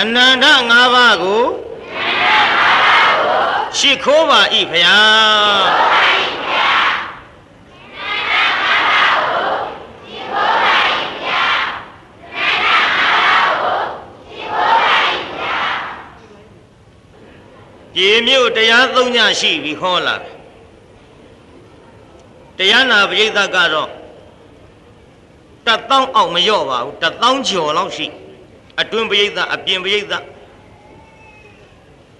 အနန္တ၅ပါးကိုရှိခိုးပါဤဖျားပြေမြို့တရားသုံးညရှိပြီဟောလာတယ်တရားနာပရိသတ်ကတော့တသောင်းအောင်မလျော့ပါဘူးတသောင်းကျော်လောက်ရှိ အတွင်းပရိသတ်အပြင်ပရိသတ်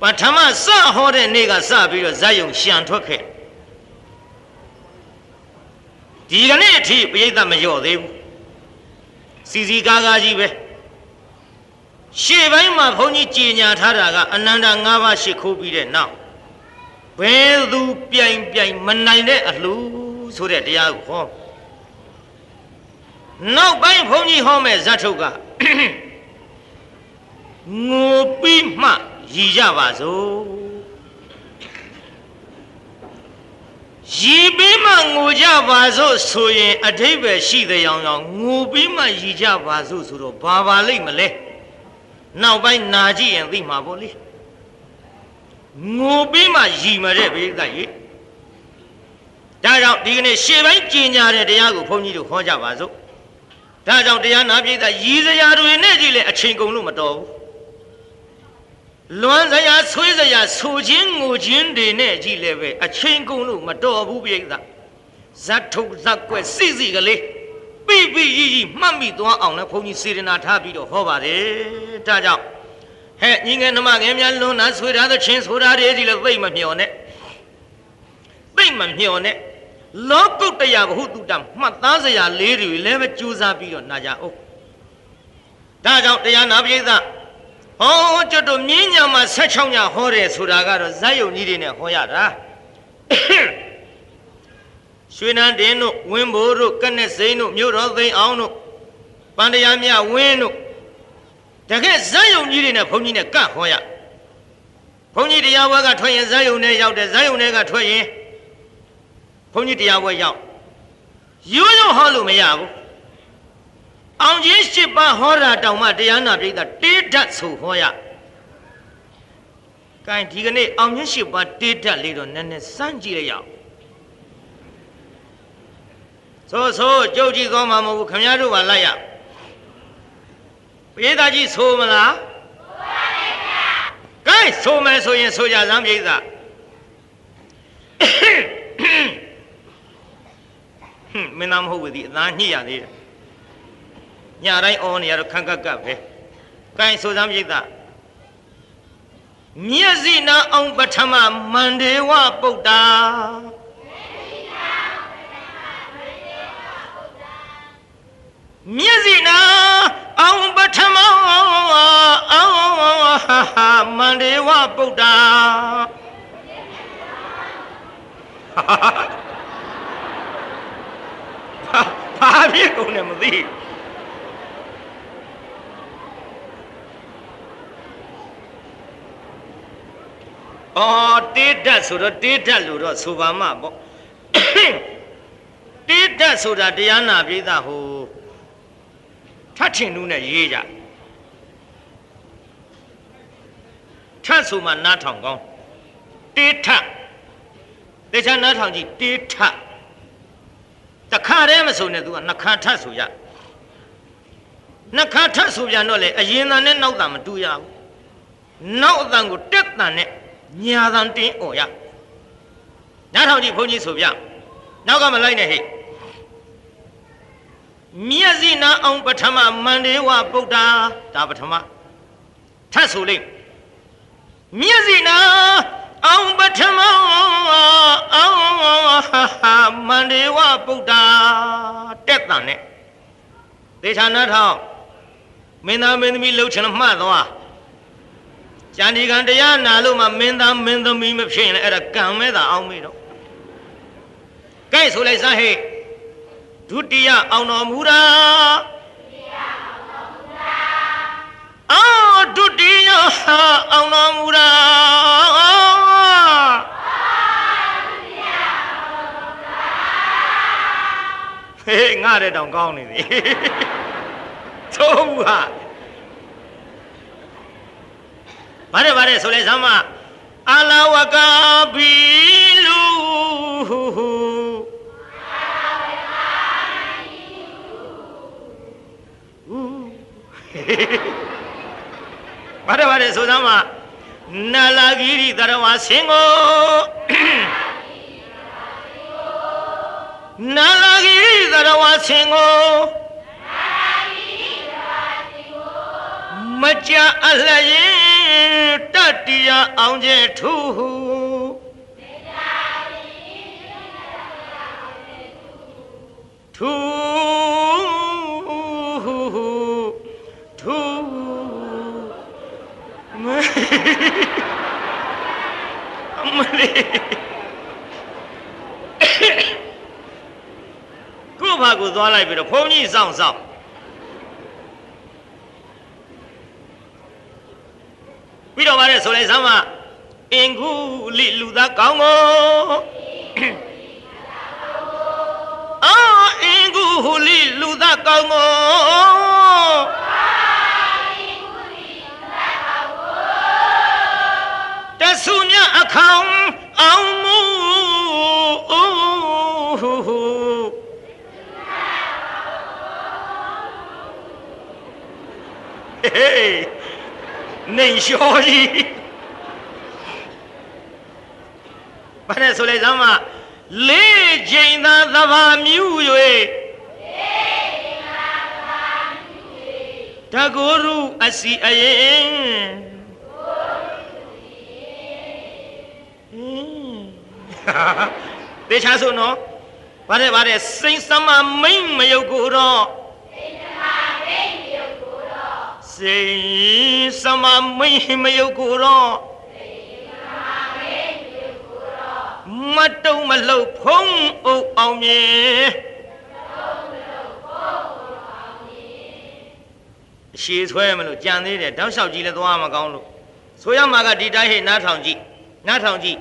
ပထမစဟောတဲ့နေ့ကစပြီးတော့ဇက်ယုံရှံထွက်ခဲ့ဒီကနေ့အထိပရိသတ်မလျော့သေးဘူးစီစီကားကားကြီးပဲရှေ့ပိုင်းမှာဘုန်းကြီးကြည်ညာထားတာကအနန္တ၅ပါးရှိခိုးပြီးတဲ့နောက်ဘယ်သူပြိုင်ပြိုင်မနိုင်တဲ့အလှဆိုတဲ့တရားကိုဟောနောက်ပိုင်းဘုန်းကြီးဟောမဲ့ဇတ်ထုတ်က ငိုပြီးမှရည်ကြပါစို့ရည်ပြီးမှငိုကြပါစို့ဆိုရင်အထိပ္ပယ်ရှိတဲ့ရောင်ရောင်ငိုပြီးမှရည်ကြပါစို့ဆိုတော့ဘာပါလိမ့်မလဲနောက်ပိုင်းနာကြည့်ရင်သိမှာပေါ့လေငိုပြီးမှရည်မတဲ့ဘိသတ်ရေဒါကြောင့်ဒီကနေ့ရှေ့ပိုင်းကျင်ညာတဲ့တရားကိုဘုန်းကြီးတို့ဟောကြပါစို့ဒါကြောင့်တရားနာပြည်သားရည်စရာတွေနဲ့ကြည့်လဲအချိန်ကုန်လို့မတော်ဘူး လွမ်းစရာဆွေးစရာဆူခြင်းငိုခြင်းတွေနဲ့ကြည့်လဲပဲအချိန်ကုန်လို့မတော်ဘူးပြည်သားဇတ်ထုတ်ဇက်ကွက်စိစိကလေးပိပိရီရီမှတ်မိသွားအောင်လဲဘုန်းကြီးစေရနာထားပြီးတော့ဟောပါတယ်ဒါကြောင့်ဟဲ့ညီငယ်နှမငယ်များလွန်နာဆွေထားတဲ့ချင်းဆိုတာတွေကြည့်လဲသိမ့်မမျော်နဲ့သိမ့်မမျော်နဲ့လောကုတ္တရာဘဟုတုတ္တမှတ်သားစရာလေးတွေလည်းပဲကြိုးစားပြီးတော့နာကြအောင်ဒါကြောင့်တရားနာပရိသတ် ဟောကျွတ်တို့မြင်းညာမှာ16ညဟောတယ်ဆိုတာကတော့ဇက်ယုံကြီးတွေနဲ့ဟောရတာရွှေနန်းတင်တို့ဝင်းဘိုးတို့ကနဲ့စိန်တို့မြို့တော်သိန်းအောင်တို့ပန္တရားမြဝင်းတို့တကယ်ဇက်ယုံကြီးတွေနဲ့ဘုန်းကြီးနဲ့ကတ်ဟောရဘုန်းကြီးတရားဘွဲကထွက်ရင်ဇက်ယုံနဲ့ရောက်တယ်ဇက်ယုံတွေကထွက်ရင်ဘုန်းကြီးတရားပွဲရောက်ရိုးရိုးဟောလို့မရဘူး အောင်ကြီး၈ပါးဟောတာတောင်မှတရားနာပြိဿတေးဓာတ်ဆိုဟောရကဲဒီကနေ့အောင်ကြီး၈ပါးတေးဓာတ်လေးတော့နည်းနည်းစမ်းကြည့်လိုက်ရအောင်ဆိုဆိုကြုတ်ကြည့်ကောင်းမှာမဟုတ်ဘူးခမည်းတော်ကလိုက်ရပြိဿကြီးဆိုမလားဆိုပါမယ်ဗျာကဲဆိုမယ်ဆိုရင်ဆိုကြစမ်းပြိဿဟွန်းမင်းသားမဟုတ်ဘူးဒီအသားညှိရသေးတယ် ညတိုင်းအော်နေရတော့ခန့်ကပ်ကပ်ပဲကိုင်းဆိုစမ်းပြိဿမျက်စိနာအောင်ပထမမန္ဒေဝပုတ္တာမျက်စိနာအောင်ပထမအောင်မန္ဒေဝပုတ္တာဘာဖြစ်ကုန်လဲမသိ အော်တေးဓာတ်ဆိုတော့တေးဓာတ်လို့တော့ဆိုပါမှပေါ့တေးဓာတ်ဆိုတာတရားနာပိသဟိုထတ်ထင်နူးနဲ့ရေးကြထတ်ဆိုမှနားထောင်ကောင်းတေးထတ်တေချာနားထောင်ကြည့်တေးထတ်တခါတည်းမဆိုနဲ့ तू ကနှခါထတ်ဆိုရနှခါထတ်ဆိုပြန်တော့လေအရင်တန်နဲ့နောက်တန်မတူရဘူးနောက်အတန်ကိုတက်တန်နဲ့ ညာတန်တင်းអော်ရနားထောင်ကြည့်ဘုန်းကြီးဆိုပြနောက်ကမလိုက်နဲ့ဟဲ့မျက်စိနာအောင်ပထမမန္တေဝဗုဒ္ဓဒါပထမထတ်ဆိုလိမ့်မျက်စိနာအောင်ပထမအောင်မန္တေဝဗုဒ္ဓတက်တန်နဲ့ဒေသနာထောင်မင်းသားမင်းသမီးလှုပ်ချင်မှတ်သွား ကျန်ဒီကံတရားနာလို့မှမင်းသားမင်းသမီးမဖြစ်ရင်လည်းအဲ့ဒါကံမဲ့တာအောင်မေးတော့ကဲဆိုလိုက်စမ်းဟဲ့ဒုတိယအောင်တော်မူတာအော်ဒုတိယအောင်တော်မူတာဟေးငါတဲ့တောင်ကောင်းနေပြီသုံးဟာ ဗါတယ်ဗါတယ်ဆိုလိုက်စမ်းမအလာဝကာဘီလူဗါတယ်ဗါတယ်ဆိုစမ်းမနာလာဂီရီတရဝဆင်ကိုနာလာဂီရီတရဝဆင်ကိုမကြအလရင် တတ္တိယအောင်ကျဲထူထူထူမမလေးကို့ဘာကိုသွားလိုက်ပြီးတော့ဘုန်းကြီးစောင့်စောင့် ပြီးတော့ဗါတဲ့ဆိုလိုက်စမ်းမအင်ခုလိလူသားကောင်းကိုအော်အင်ခုလိလူသားကောင်းကိုတဆုမြအခေါင်အောင်မူဟေး နေလျှောကြီးဘာလဲဆိုလိုက်စမ်းမလေးချိန်သာသဘာမြူ၍တကူရုအစီအရင်တေချာဆိုနော်ဗါတဲ့ဗါတဲ့စိတ်စမမိမ့်မယုတ်ကိုတော့ စိတ်စမမိမ့်မယုတ်ကိုတော့မတုံမလှုပ်ဖုံးအုပ်အောင်မြေအရှိဆွဲမလို့ကြံသေးတယ်တောက်လျှောက်ကြည့်လဲသွားမကောင်းလို့ဆိုရမှာကဒီတိုင်းဟဲ့နားထောင်ကြည့်နားထောင်ကြည့်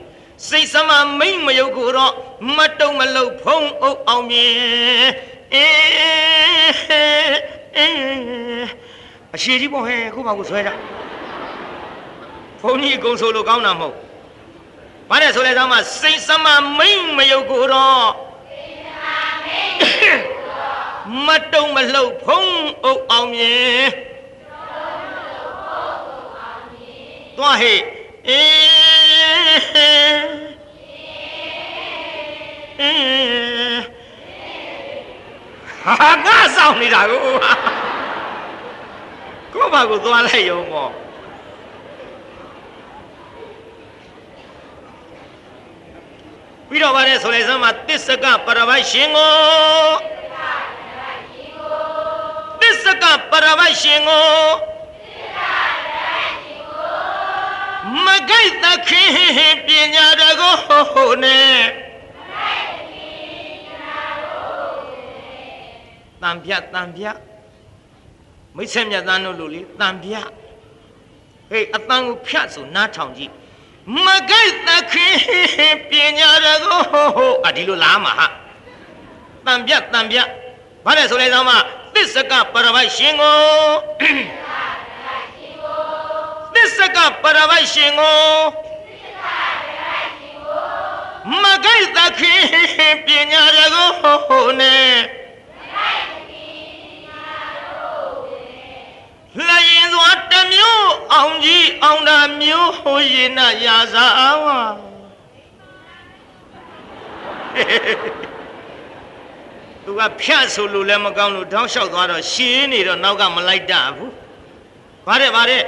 စိတ်စမမိမ့်မယုတ်ကိုတော့မတုံမလှုပ်ဖုံးအုပ်အောင်မြေအေး အေးအရှိကြီးပေါ့ဟဲ့ခုမှကိုဆွဲကြဘုန်းကြီးအကုန်ဆိုလို့ကောင်းတာမဟုတ်ဘာလဲဆိုလဲသားမစိတ်စမမိမ့်မယုတ်ကိုတော့မတုံမလှုပ်ဖုံးအုပ်အောင်မြေသွားဟဲ့အေးအေးဟာငါဆောင်နေတာကို ကိုဘာကိုသွားလိုက်ရုံပေါ့ပြီးတော့ဗါတဲ့ဆိုလိုက်စမ်းမှာတစ္ဆကပရပိုက်ရှင်ကိုတစ္ဆကပရပိုက်ရှင်ကိုမဂိတ်သခင်ပညာတကိုနဲ့တံပြတံပြ မိတ်ဆက်မြတ်သားတို့လိုလေတံပြဟေးအတန်ကိုဖြတ်ဆိုနားထောင်ကြည့်မဂိတ်သခင်ပညာတကိုအဒီလိုလားမှာဟာတံပြတံပြဘာလဲဆိုလိုက်သမားသစ္စကပရပိုက်ရှင်ကိုသစ္စကပရပိုက်ရှင်ကိုမဂိတ်သခင်ပညာတကိုနဲ့ လရင်စွာတမျိုးအောင်ကြီးအောင်တာမျိုးဟိုရင်နာရာစာဝါသူကဖြတ်ဆိုလို့လည်းမကောင်းလို့တောင်းလျှောက်သွားတော့ရှင်းနေတော့နောက်ကမလိုက်တဘူးဗါတဲ့ဗါတဲ့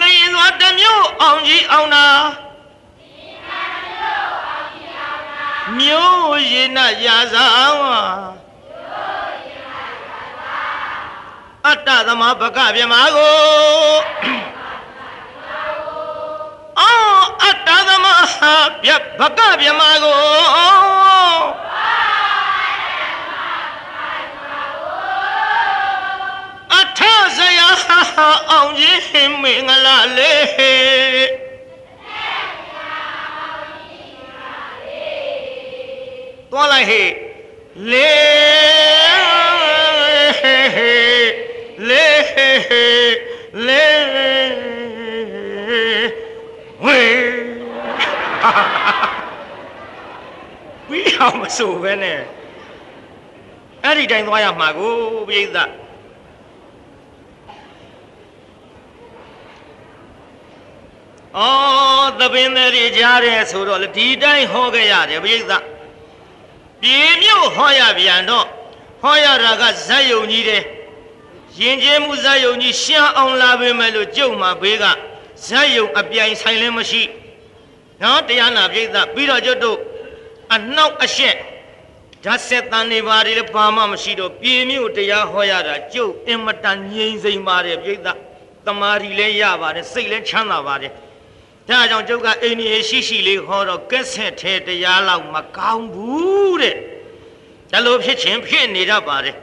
လရင်စွာတမျိုးအောင်ကြီးအောင်တာမျိုးရင်နာရာစာဝါ အတ္တသမဘကပြမကိုအော်အတ္တသမပြဘကပြမကိုအထဇယအောင်ရင်မင်္ဂလာလေးသွားလိုက်ဟေ့လေးလေလေ ဆိုပဲနဲ့အဲ့ဒီတိုင်းသွားရမှာကိုပြိဿအော်သပင်တွေကြားတယ်ဆိုတော့လေဒီတိုင်းဟောခဲ့ရတယ်ပြိဿပြေမြို့ဟောရပြန်တော့ဟောရတာကဇက်ယုံကြီးတယ်ရင်ကျေးမှုဇက်ယုံကြီးရှင်းအောင်လာပေမဲ့လို့ကြုံမှာဘေးကဇက်ယုံအပြိုင်ဆိုင်လည်းမရှိနော်တရားနာပြိဿပြီးတော့ကျွတ်တို့ အနှောက်အရှက်ဓာတ်ဆက်တန်နေပါလေဘာမှမရှိတော့ပြေမြို့တရားဟောရတာကျုပ်အင်မတန်ငြိမ်စိမ်ပါတယ်ပြိဿတမာရီလည်းရပါတယ်စိတ်လည်းချမ်းသာပါတယ်ဒါကြောင့်ကျုပ်ကအိန္ဒိယရှိရှိလေးဟောတော့ကက်ဆက်ထဲတရားလောက်မကောင်းဘူးတဲ့ဒါလိုဖြစ်ချင်းဖြစ်နေတတ်ပါတယ်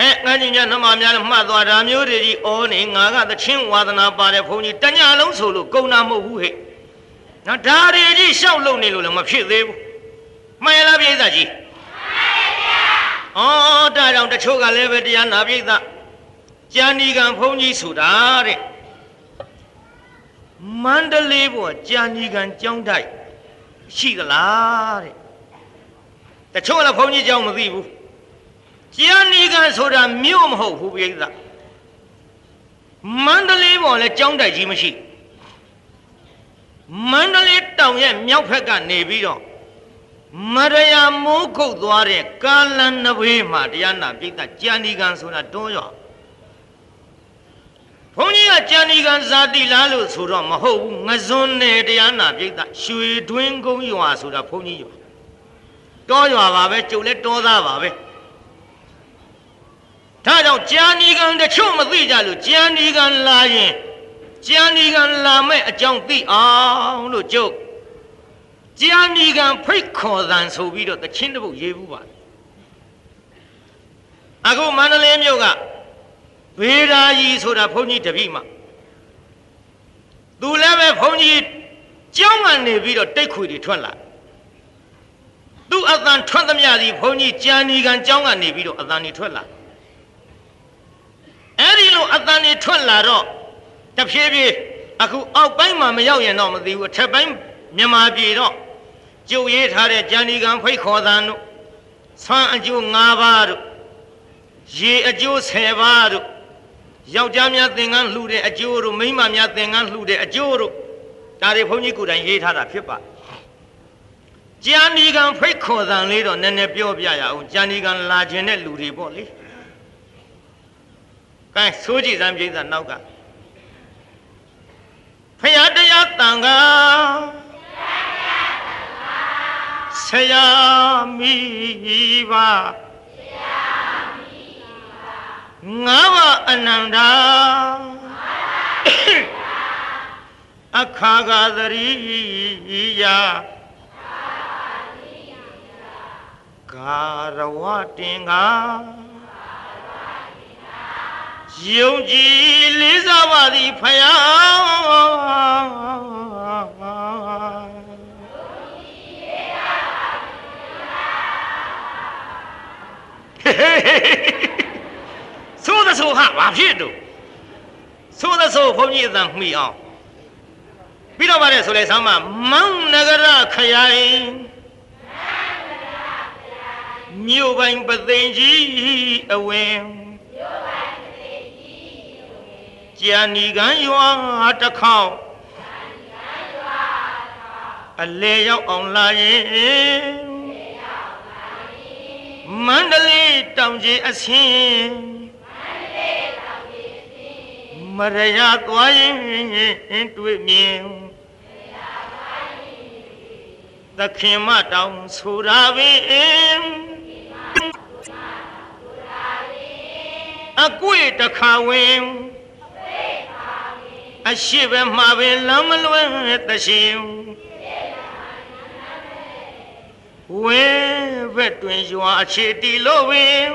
အဲငါကြီးများနှမများလည်းမှတ်သွားတာမျိုးတွေကြီးအော်နေငါကသချင်းဝါသနာပါတယ်ဘုန်းကြီးတညာလုံးဆိုလို့ကုံနာမဟုတ်ဘူးဟဲ့နော်ဒါတွေကြီးရှောက်လုံနေလို့လည်းမဖြစ်သေးဘူးမှ န်လားပြိဿကြီးဩဒါကြောင့်တချို့ကလည်းပဲတရားနာပြိဿကျန်ဒီကံဘုန်းကြီးဆိုတာတဲ့မန္တလေးပေါ်ကြံကြီးကံကြောင်းတိုက်ရှိသလားတဲ့တချို့လည်းဘုန်းကြီးကြောင်းမသိဘူးကြံကြီးကံဆိုတာမြို့မဟုတ်ဘူးပြိဿမန္တလေးပေါ်လည်းကြောင်းတိုက်ကြီးမရှိမန္တလေးတောင်ရဲ့မြောက်ဘက်ကနေပြီးတော့ မရယာမိုးခုတ်သွားတဲ့ကာလန်နဘေးမှာတရားနာပြိဿကြံကြီးကံဆိုတာတွန်းရောဘုန်းကြီးကကြံဒီကံဇာတိလားလို့ဆိုတော့မဟုတ်ဘူးငစွန်းနယ်တရားနာပြိဿရွှေတွင်းကုန်းရွာဆိုတာဘုန်းကြီးရွာတောရွာပါပဲကျုပ်လည်းတောသားပါပဲဒါကြောင့်ကြံဒီကံတချို့မသိကြလို့ကြံဒီကံလာရင်ကြံဒီကံလာမဲ့အကြောင်းသိအောင်လို့ကျုပ် ကြံဒီကံဖိတ်ခေါ်သံဆိုပြီးတော့တချင်းတစ်ပုတ်ရေးဘူးပါအခုမန္တလေးမြို့ကဗေဒာကြီးဆိုတာဘုန်းကြီးတပည့်မှာသူလည်းပဲဘုန်းကြီးကျောင်းကနေပြီးတော့တိတ်ခွေတွေထွက်လာသူအတန်ထွက်သမျှစီဘုန်းကြီးကြံဒီကံကျောင်းကနေပြီးတော့အတန်တွေထွက်လာအဲ့ဒီလိုအတန်တွေထွက်လာတော့တဖြည်းဖြည်းအခုအောက်ပိုင်းမှာမရောက်ရင်တော့မသိဘူးအထက်ပိုင်း မြန်မာပြည်တော့ကျုပ်ရေးထားတဲ့ကြံဒီကံဖိတ်ခေါ်သံတို့ဆွမ်းအကျိုး၅ပါးတို့ရေအကျိုး10ပါးတို့ယောက်ျားများသင်္ကန်းလှူတဲ့အကျိုးတို့မိန်းမများသင်္ကန်းလှူတဲ့အကျိုးတို့ဒါတွေဘုန်းကြီးကိုယ်တိုင်ရေးထားတာဖြစ်ပါကြံဒီကံဖိတ်ခေါ်သံလေးတော့နည်းနည်းပြောပြရအောင်ကြံဒီကံလာခြင်းတဲ့လူတွေပေါ့လေကဲဆိုးကြည့်စမ်းပြိဿနောက်ကဖရာတရားတန်ခါ ဆရာမိပါငါးပါးအနန္တာအခါဂသရိယကာရဝတင်္ဂယုံကြည်လေးစားပါသည်ဖယား ဟေးဟေးဟေးဆိုးသဆိုးဟာဘာဖြစ်တို့ဆိုးသဆိုးဘုန်းကြီးအတန်မှီအောင်ပြီးတော့ပါတယ်ဆိုလဲဆမ်းမမန်းနဂရခရိုင်မြို့ပိုင်ပသိမ်ကြီးအဝင်ကြာနီကံရွာတစ်ခေါက်အလေရောက်အောင်လာရင် မန္တလေးတောင်ကြီးအဆင်းမရရသွားရင်တွေ့မြင်သခင်မတောင်ဆိုတာပင်အကွေတခါဝင်အရှိပဲမှာပင်လမ်းမလွဲတရှင် ဝဲဘက်တွင်ရွာအခြေတီလို့ပင်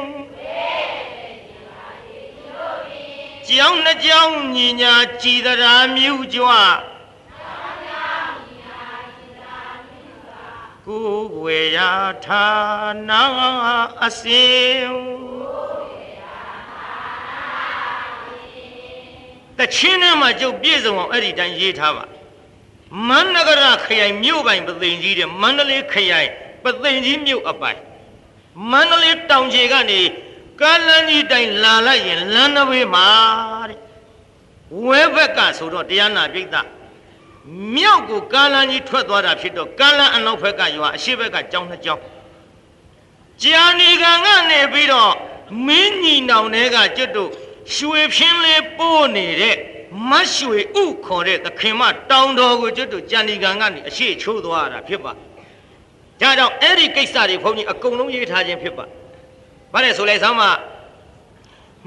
ကြောင်းနှကြောင်းညီညာကြည်သရာမြူကြွကိုယ်ွယ်ရာဌာနာအစဉ်တချင်းထဲမှာကျုပ်ပြည့်စုံအောင်အဲ့ဒီတိုင်းရေးထားပါမန္နဂရခရိုင်မြို့ပိုင်ပသိမ်ကြီးတဲ့မန္တလေးခရိုင် ပသိမ်ကြီးမြို့အပိုင်မန္တလေးတောင်ကြီးကနေကားလန်းကြီးတိုင်လာလိုက်ရင်လမ်းတစ်ဝေးမှာတဲ့ဝဲဘက်ကဆိုတော့တရားနာပိဋကမြောက်ကိုကားလန်းကြီးထွက်သွားတာဖြစ်တော့ကားလန်းအနောက်ဘက်ကရွာအရှေ့ဘက်ကကျောင်းနှစ်ကျောင်းကြာနေကံကနေပြီးတော့မင်းညီနောင်တွေကကျွတ်တို့ရွှေဖြင်းလေးပိုးနေတဲ့မတ်ရွှေဥခေါ်တဲ့သခင်မတောင်တော်ကိုကျွတ်တို့ကြာနေကံကနေအရှိချိုးသွားတာဖြစ်ပါ ဒါကြောင့်အဲ့ဒီကိစ္စတွေဘုန်းကြီးအကုန်လုံးရေးထားခြင်းဖြစ်ပါဘာလဲဆိုလဲဆောင်းမ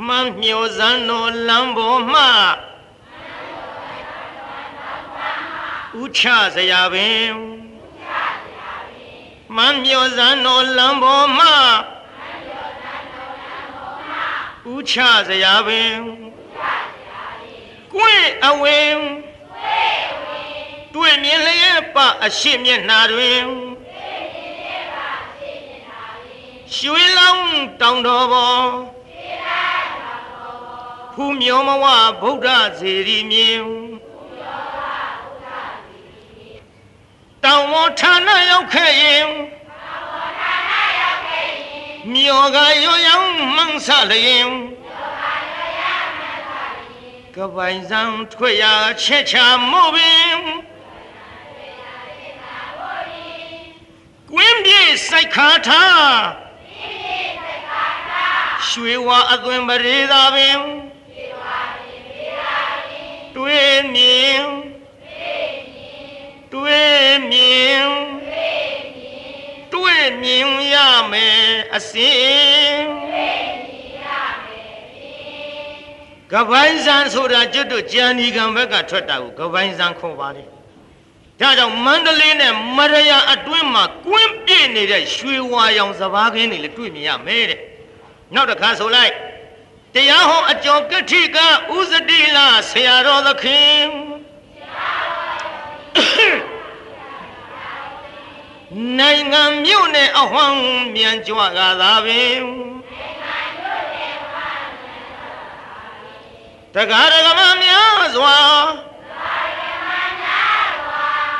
မှန်မျောစံတော်လမ်းပေါ်မှဥချစရာပင်မှန်မျောစံတော်လမ်းပေါ်မှဥချစရာပင်ကွင့်အဝင်တွေ့မြင်လျက်ပအရှိမျက်နှာတွင် ရွှေလောင်းတောင်တော်ပေါ်ဖူးမြောမဝဗုဒ္ဓဇေရီမြင်တောင်ဝဌာနရောက်ခဲ့ရင်မြောကရောရောင်မှန်းဆလျင်ကပိုင်ဆောင်ထွက်ရချက်ချမို့ပင်ကွင်းပြေစိုက်ခါထား ရွှေဝါအသွင်ပရိသာပင်တွေ့မြင်တွေ့မြင်တွေ့မြင်ရမယ်အစဉ်ကပိုင်းစံဆိုတာကျွတ်တို့ကြံဒီကံဘက်ကထွက်တာကိုကပိုင်းစံခေါ်ပါတယ် ဒါကြောင့်မန္တလေးနဲ့မရယာအတွင်းမှာကွင်းပြည့်နေတဲ့ရွှေဝါရောင်စဘာခင်းတွေလည်းတွေ့မြင်ရမယ်တဲ့နောက်တစ်ခါဆိုလိုက်တရားဟောအကျော်ကတိကဥဇတိလဆရာတော်သခင်နိုင်ငံမြို့နယ်အဟွမ်းမြန်ကြွကသာပင်တရားဓမ္မများစွာတရား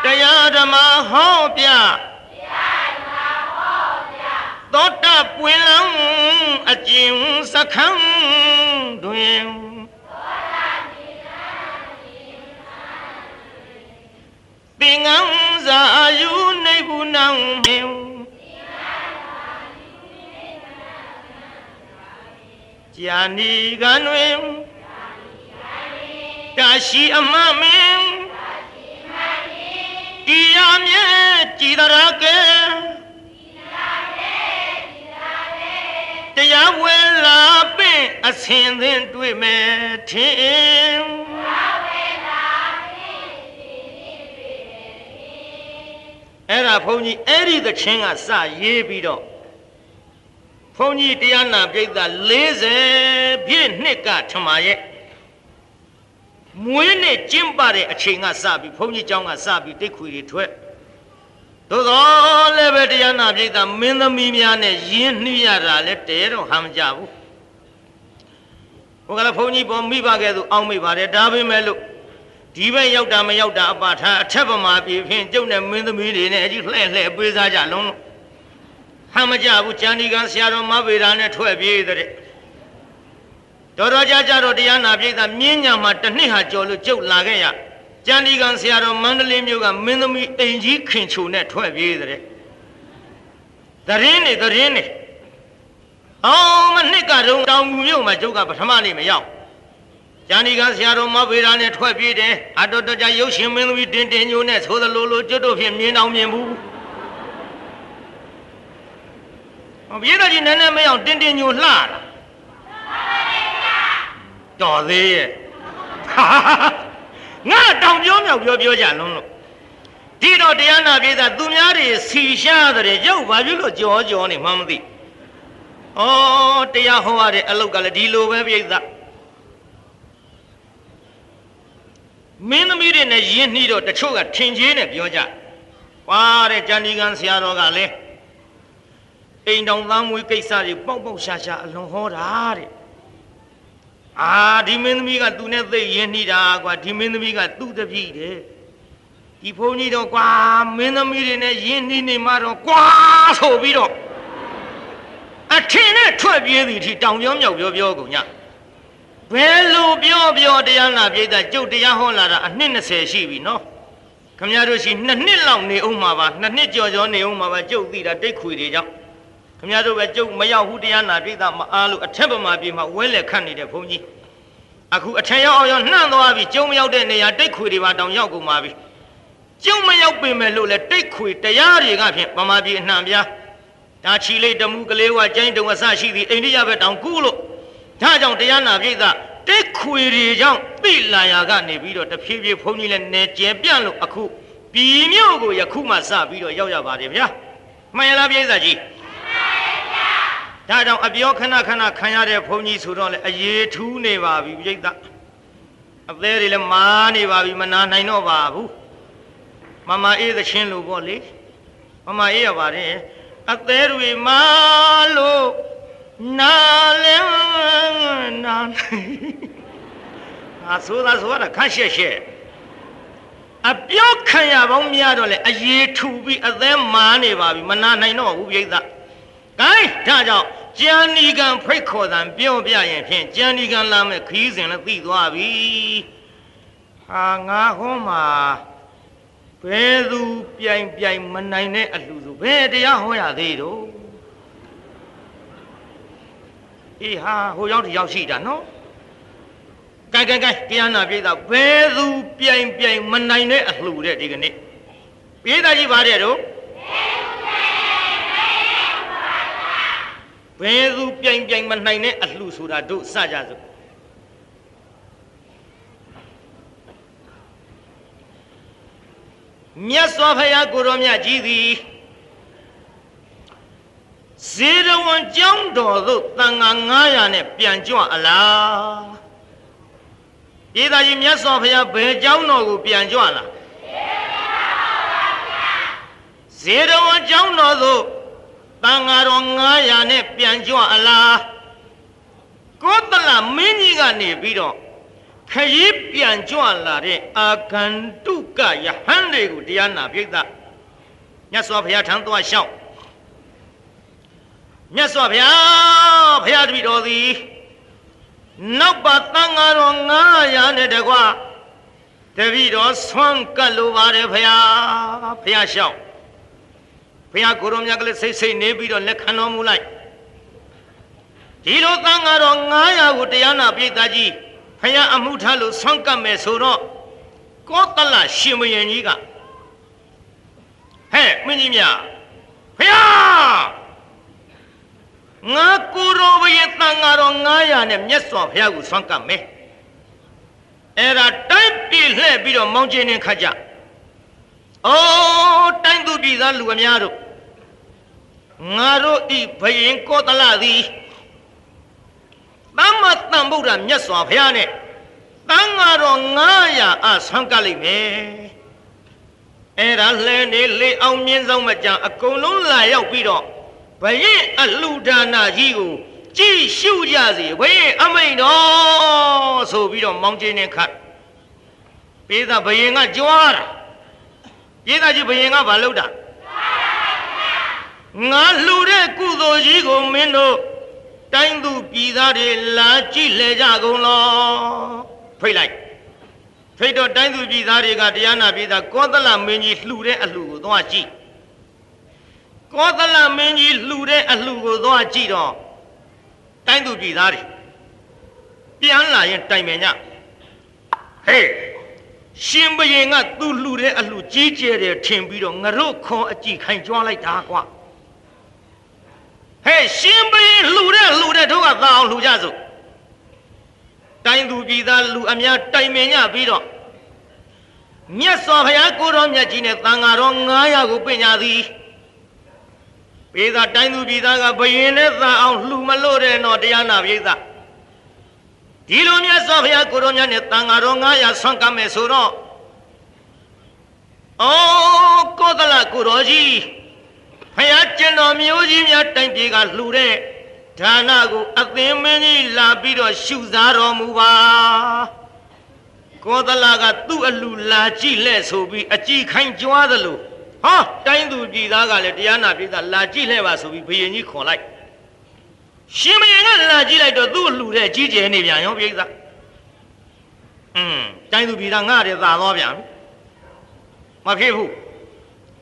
ဓမ္မဟောပြသောတပွင့်လန်းအကျဉ်စခန်းတွင်သင်္ကန်းစာယူနေဘူးနောင်မြင်ကြာနီကံတွင်တာရှိအမမင်း ဒီရမြဲကြည်တရကဲတရားဝဲလာပင့်အစင်သင်တွေ့မယ်ထင်အဲ့ဒါဘုန်းကြီးအဲ့ဒီသချင်းကစရေးပြီးတော့ဘုန်းကြီးတရားနာပြိဿ40ပြည့်နှစ်ကထမရဲ့ မွေးနဲ့ကျင်းပတဲ့အချိန်ကစပြီးဘုန်းကြီးเจ้าကစပြီးတိတ်ခွေတွေထွက်သို့သောလည်းပဲတရားနာပြိဿမင်းသမီးများနဲ့ယဉ်နှီးရတာလည်းတဲတော့ဟမ်းကြဘူးဘုရားလည်းဘုန်းကြီးပေါ်မိဘကဲ့သို့အောင်းမိပါတယ်ဒါပေမဲ့လို့ဒီဘက်ရောက်တာမရောက်တာအပါထားအထက်ပမာပြေဖြင့်ကျုပ်နဲ့မင်းသမီးတွေနဲ့အကြီးလှဲ့လှဲ့ပေးစားကြလုံးလို့ဟမ်းမကြဘူးကျန်ဒီကံဆရာတော်မဗေဒာနဲ့ထွက်ပြေးတဲ့ တော်တော်ကြကြတော့တရားနာပြိဿမြင်းညာမှာတစ်နှစ်ဟာကြော်လို့ကျုပ်လာခဲ့ရကျန်ဒီကံဆရာတော်မန္တလေးမြို့ကမင်းသမီးအိမ်ကြီးခင်ချိုနဲ့ထွက်ပြေးတဲ့တရင်နေတရင်နေအောင်မနှစ်ကတော့တောင်ကူမြို့မှာကျုပ်ကပထမနေ့မရောက်ကျန်ဒီကံဆရာတော်မဗေဒာနဲ့ထွက်ပြေးတယ်အတော်တော်ကြရုပ်ရှင်မင်းသမီးတင်တင်ညိုနဲ့သိုးသလိုလိုကျွတ်တို့ဖြင့်မြင်အောင်မြင်ဘူးဟောပြေးတော့ကြီးနည်းနည်းမရောက်တင်တင်ညိုလှလာ တော်သေးရဲ့ငါတောင်ပြောမြောက်ပြောပြောကြလုံးလို့ဒီတော့တရားနာပြေးတာသူများတွေစီရှားတဲ့ရုပ်ဘာဖြစ်လို့ကြောကြောနေမှမသိဩတရားဟောရတဲ့အလုတ်ကလည်းဒီလိုပဲပြိဿမင်းသမီးတွေနဲ့ယဉ်နှီးတော့တချို့ကထင်ကြီးနဲ့ပြောကြွာတဲ့ကျန်ဒီကံဆရာတော်ကလည်းအိမ်တော်သားမွေးကိစ္စတွေပေါက်ပေါက်ရှာရှာအလွန်ဟောတာတဲ့ အာဒီမင်းသမီးကသူနဲ့သိရင်နှီးတာကွာဒီမင်းသမီးကသူ့တပည့်တယ်ဒီဘုန်းကြီးတော့ကွာမင်းသမီးတွေနဲ့ယဉ်နှီးနေမှတော့ကွာဆိုပြီးတော့ထင်နဲ့ထွက်ပြေးသည်ထိတောင်ပြောမြောက်ပြောပြောကုန်ညဘယ်လိုပြောပြောတရားနာပြိဿကျုပ်တရားဟောလာတာအနှစ်20ရှိပြီနော်ခမရတို့ရှိနှစ်နှစ်လောက်နေအောင်မှာပါနှစ်နှစ်ကြော်ကြော်နေအောင်မှာပါကျုပ်သိတာတိတ်ခွေတွေကြောင့် ခမရတို့ပဲကျုပ်မရောက်ဘူးတရားနာပြိဿမအားလို့အထက်ပမာပြေမှာဝဲလက်ခတ်နေတဲ့ဘုန်းကြီးအခုအထက်ရောက်အောင်ရောက်နှံ့သွားပြီကျုံမရောက်တဲ့နေရာတိတ်ခွေတွေပါတောင်ရောက်ကုန်ပါပြီကျုံမရောက်ပင်မဲ့လို့လေတိတ်ခွေတရားတွေကဖြင့်ပမာပြေအနှံပြားဒါချီလေးတမှုကလေးဝကျိုင်းတုံအစရှိသည်အိန္ဒိယဘက်တောင်ကူးလို့ဒါကြောင့်တရားနာပြိဿတိတ်ခွေတွေကြောင့်သိလာရာကနေပြီးတော့တဖြည်းဖြည်းဘုန်းကြီးလည်းနေကျဲပြန့်လို့အခုပြည်မြို့ကိုယခုမှစပြီးတော့ရောက်ရပါတယ်ဗျာမှန်ရလားပြိဿကြီး ဒါကြောင့်အပြောခဏခဏခံရတဲ့ဘုန်းကြီးဆိုတော့လေအရေးထူးနေပါပြီပြိဿအသေးတွေလည်းမာနေပါပြီမနာနိုင်တော့ပါဘူးမမအေးသချင်းလို့ပေါ့လေမမအေးရပါတယ်အသေးတွေမာလို့နာလဲနာအဆိုးသာဆိုရတာခန့်ရှက်ရှက်အပြောခံရပေါင်းများတော့လေအရေးထူပြီးအသေးမာနေပါပြီမနာနိုင်တော့ဘူးပြိဿကိုင်းဒါကြောင့် ကျန်ဒီကံဖိတ်ခေါ်တံပြောပြရင်ဖြင့်ကျန်ဒီကံလာမဲ့ခီးစဉ်လည်းသိသွားပြီဟာငါဟောမှာဘယ်သူပြိုင်ပြိုင်မနိုင်တဲ့အလှဆိုဘယ်တရားဟောရသေးတော့အေးဟာဟိုရောက်တယောက်ရှိတာနော်ကဲကဲကဲတရားနာပြည်သားဘယ်သူပြိုင်ပြိုင်မနိုင်တဲ့အလှတဲ့ဒီကနေ့ပြည်သားကြီးပါတယ်တော့ ဘယ်သူပြိုင်ပြိုင်မနိုင်တဲ့အလှဆိုတာတို့စကြစို့မြတ်စွာဘုရားကိုရောမြတ်ကြီးသည်ဇေရဝံကျောင်းတော်သို့တန်ဃာ900နဲ့ပြန်ကြွအလားပြည်သားကြီးမြတ်စွာဘုရားဘယ်ကျောင်းတော်ကိုပြန်ကြွလားဇေရဝံကျောင်းတော်သို့ တန်ဃာတော်900နဲ့ပြန်ကြွအလားကောသလမင်းကြီးကနေပြီးတော့ခရီးပြန်ကြွလာတဲ့အာဂန္တုကယဟန်တွေကိုတရားနာပြိဿမြတ်စွာဘုရားထံသွားလျှောက်မြတ်စွာဘုရားဘုရားတပည့်တော်သည်နောက်ပါတန်ဃာတော်900နဲ့တကွတပည့်တော်ဆွမ်းကပ်လိုပါတယ်ဘုရားဘုရားလျှောက် ဘုရားကိုရောမြတ်ကလေးစိတ်စိတ်နေပြီးတော့လက်ခံတော်မူလိုက်ဒီလိုတန်ဃာတော်900ကိုတရားနာပြိဿကြီးဖယားအမှုထားလို့ဆွမ်းကပ်မယ်ဆိုတော့ကောသလရှင်မယင်ကြီးကဟဲ့မင်းကြီးမြဖယားငါကိုရောဘရဲ့တန်ဃာတော်900နဲ့မြတ်စွာဘုရားကိုဆွမ်းကပ်မယ်အဲ့ဒါတိုက်ပြည်လှည့်ပြီးတော့မောင်းကျင်းနေခါကြ အိုးတိုင်းသူပြည်သားလူအများတို့ငါတို့ဤဘယင်ကောသလသည်သမ္မာတန်ဗုဒ္ဓမြတ်စွာဘုရားနဲ့တန်ဃာတော်900အဆွမ်းကပ်လိုက်မယ်အဲ့ဒါလဲနေလေအောင်မြင့်ဆုံးမကြံအကုန်လုံးလာရောက်ပြီးတော့ဘယင်အလှဒါနာကြီးကိုကြည်ရှုကြစီဘယင်အမိန်တော်ဆိုပြီးတော့မောင်းကျင်းနေခတ်ပေးတာဘယင်ကကြွားတာ ပေးတာကြီးဘယင်ကဘာလုပ်တာငါလှူတဲ့ကုသိုလ်ကြီးကိုမင်းတို့တိုင်းသူပြည်သားတွေလာကြည့်လေကြကုန်လောဖိတ်လိုက်ဖိတ်တော့တိုင်းသူပြည်သားတွေကတရားနာပြည်သားကောသလမင်းကြီးလှူတဲ့အလှကိုသွားကြည့်ကောသလမင်းကြီးလှူတဲ့အလှကိုသွားကြည့်တော့တိုင်းသူပြည်သားတွေပြန်လာရင်တိုင်ပင်ညဟေး ရှင်ဘရင်ကသူ့လှူတဲ့အလှကြီးကျယ်တယ်ထင်ပြီးတော့ငရုတ်ခွန်အကြည့်ခိုင်ကြွားလိုက်တာကွာဟဲ့ရှင်ဘရင်လှူတဲ့လှူတဲ့တို့ကသာအောင်လှူကြစို့တိုင်းသူပြည်သားလူအများတိုင်ပင်ညပြီးတော့မြတ်စွာဘုရားကိုတော်မြတ်ကြီးနဲ့တန်ဃာတော်900ကိုပညာသည်ပေသာတိုင်းသူပြည်သားကဘယင်နဲ့သာအောင်လှူမလို့တဲ့တော့တရားနာပိဿ ဒီလိုမြတ်စွာဘုရားကိုတော်မြတ်နဲ့တန်ဃာတော်900ဆွမ်းကမ်းမယ်ဆိုတော့အော်ကောသလကိုတော်ကြီးဖယားကျင်တော်မျိုးကြီးများတိုင်ပြေကလှူတဲ့ဒါနကိုအသင်မင်းကြီးလာပြီးတော့ရှုစားတော်မူပါကောသလကသူ့အလှလာကြည့်လက်ဆိုပြီးအကြည့်ခိုင်းကြွားသလိုဟာတိုင်းသူပြည်သားကလည်းတရားနာပြည်သားလာကြည့်လှဲ့ပါဆိုပြီးဘုရင်ကြီးခွန်လိုက် ရှင်မရင်ကလာကြည့်လိုက်တော့သူ့လှူတဲ့ကြီးကျယ်နေပြန်ရောပြိဿอืมတိုင်းသူပြည်သားငါတဲ့သာသွားပြန်မဖြစ်ဘူး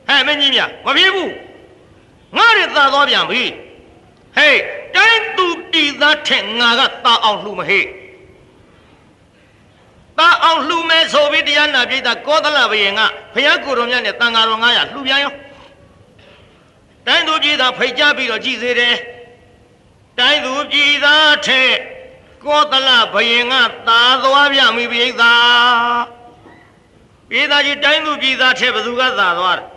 ဟဲ့မင်းကြီးမြမဖြစ်ဘူးငါတဲ့သာသွားပြန်ပြီဟေးတိုင်းသူပြည်သားထက်ငါကသာအောင်လှူမဟေ့သာအောင်လှူမဲဆိုပြီးတရားနာပြိဿကောသလဘယင်ကဘုရားကိုယ်တော်မြတ်နဲ့တန်ဃာတော်900လှူပြန်ရောတိုင်းသူပြည်သားဖိတ်ကြားပြီးတော့ကြည်စေတယ် တိုင်းသူပြည်သားထက်ကောသလဘယင်ကသာသွားပြန်ပြီပြိဿပြည်သားကြီးတိုင်းသူပြည်သားထက်ဘယ်သူကသာသွားတယ်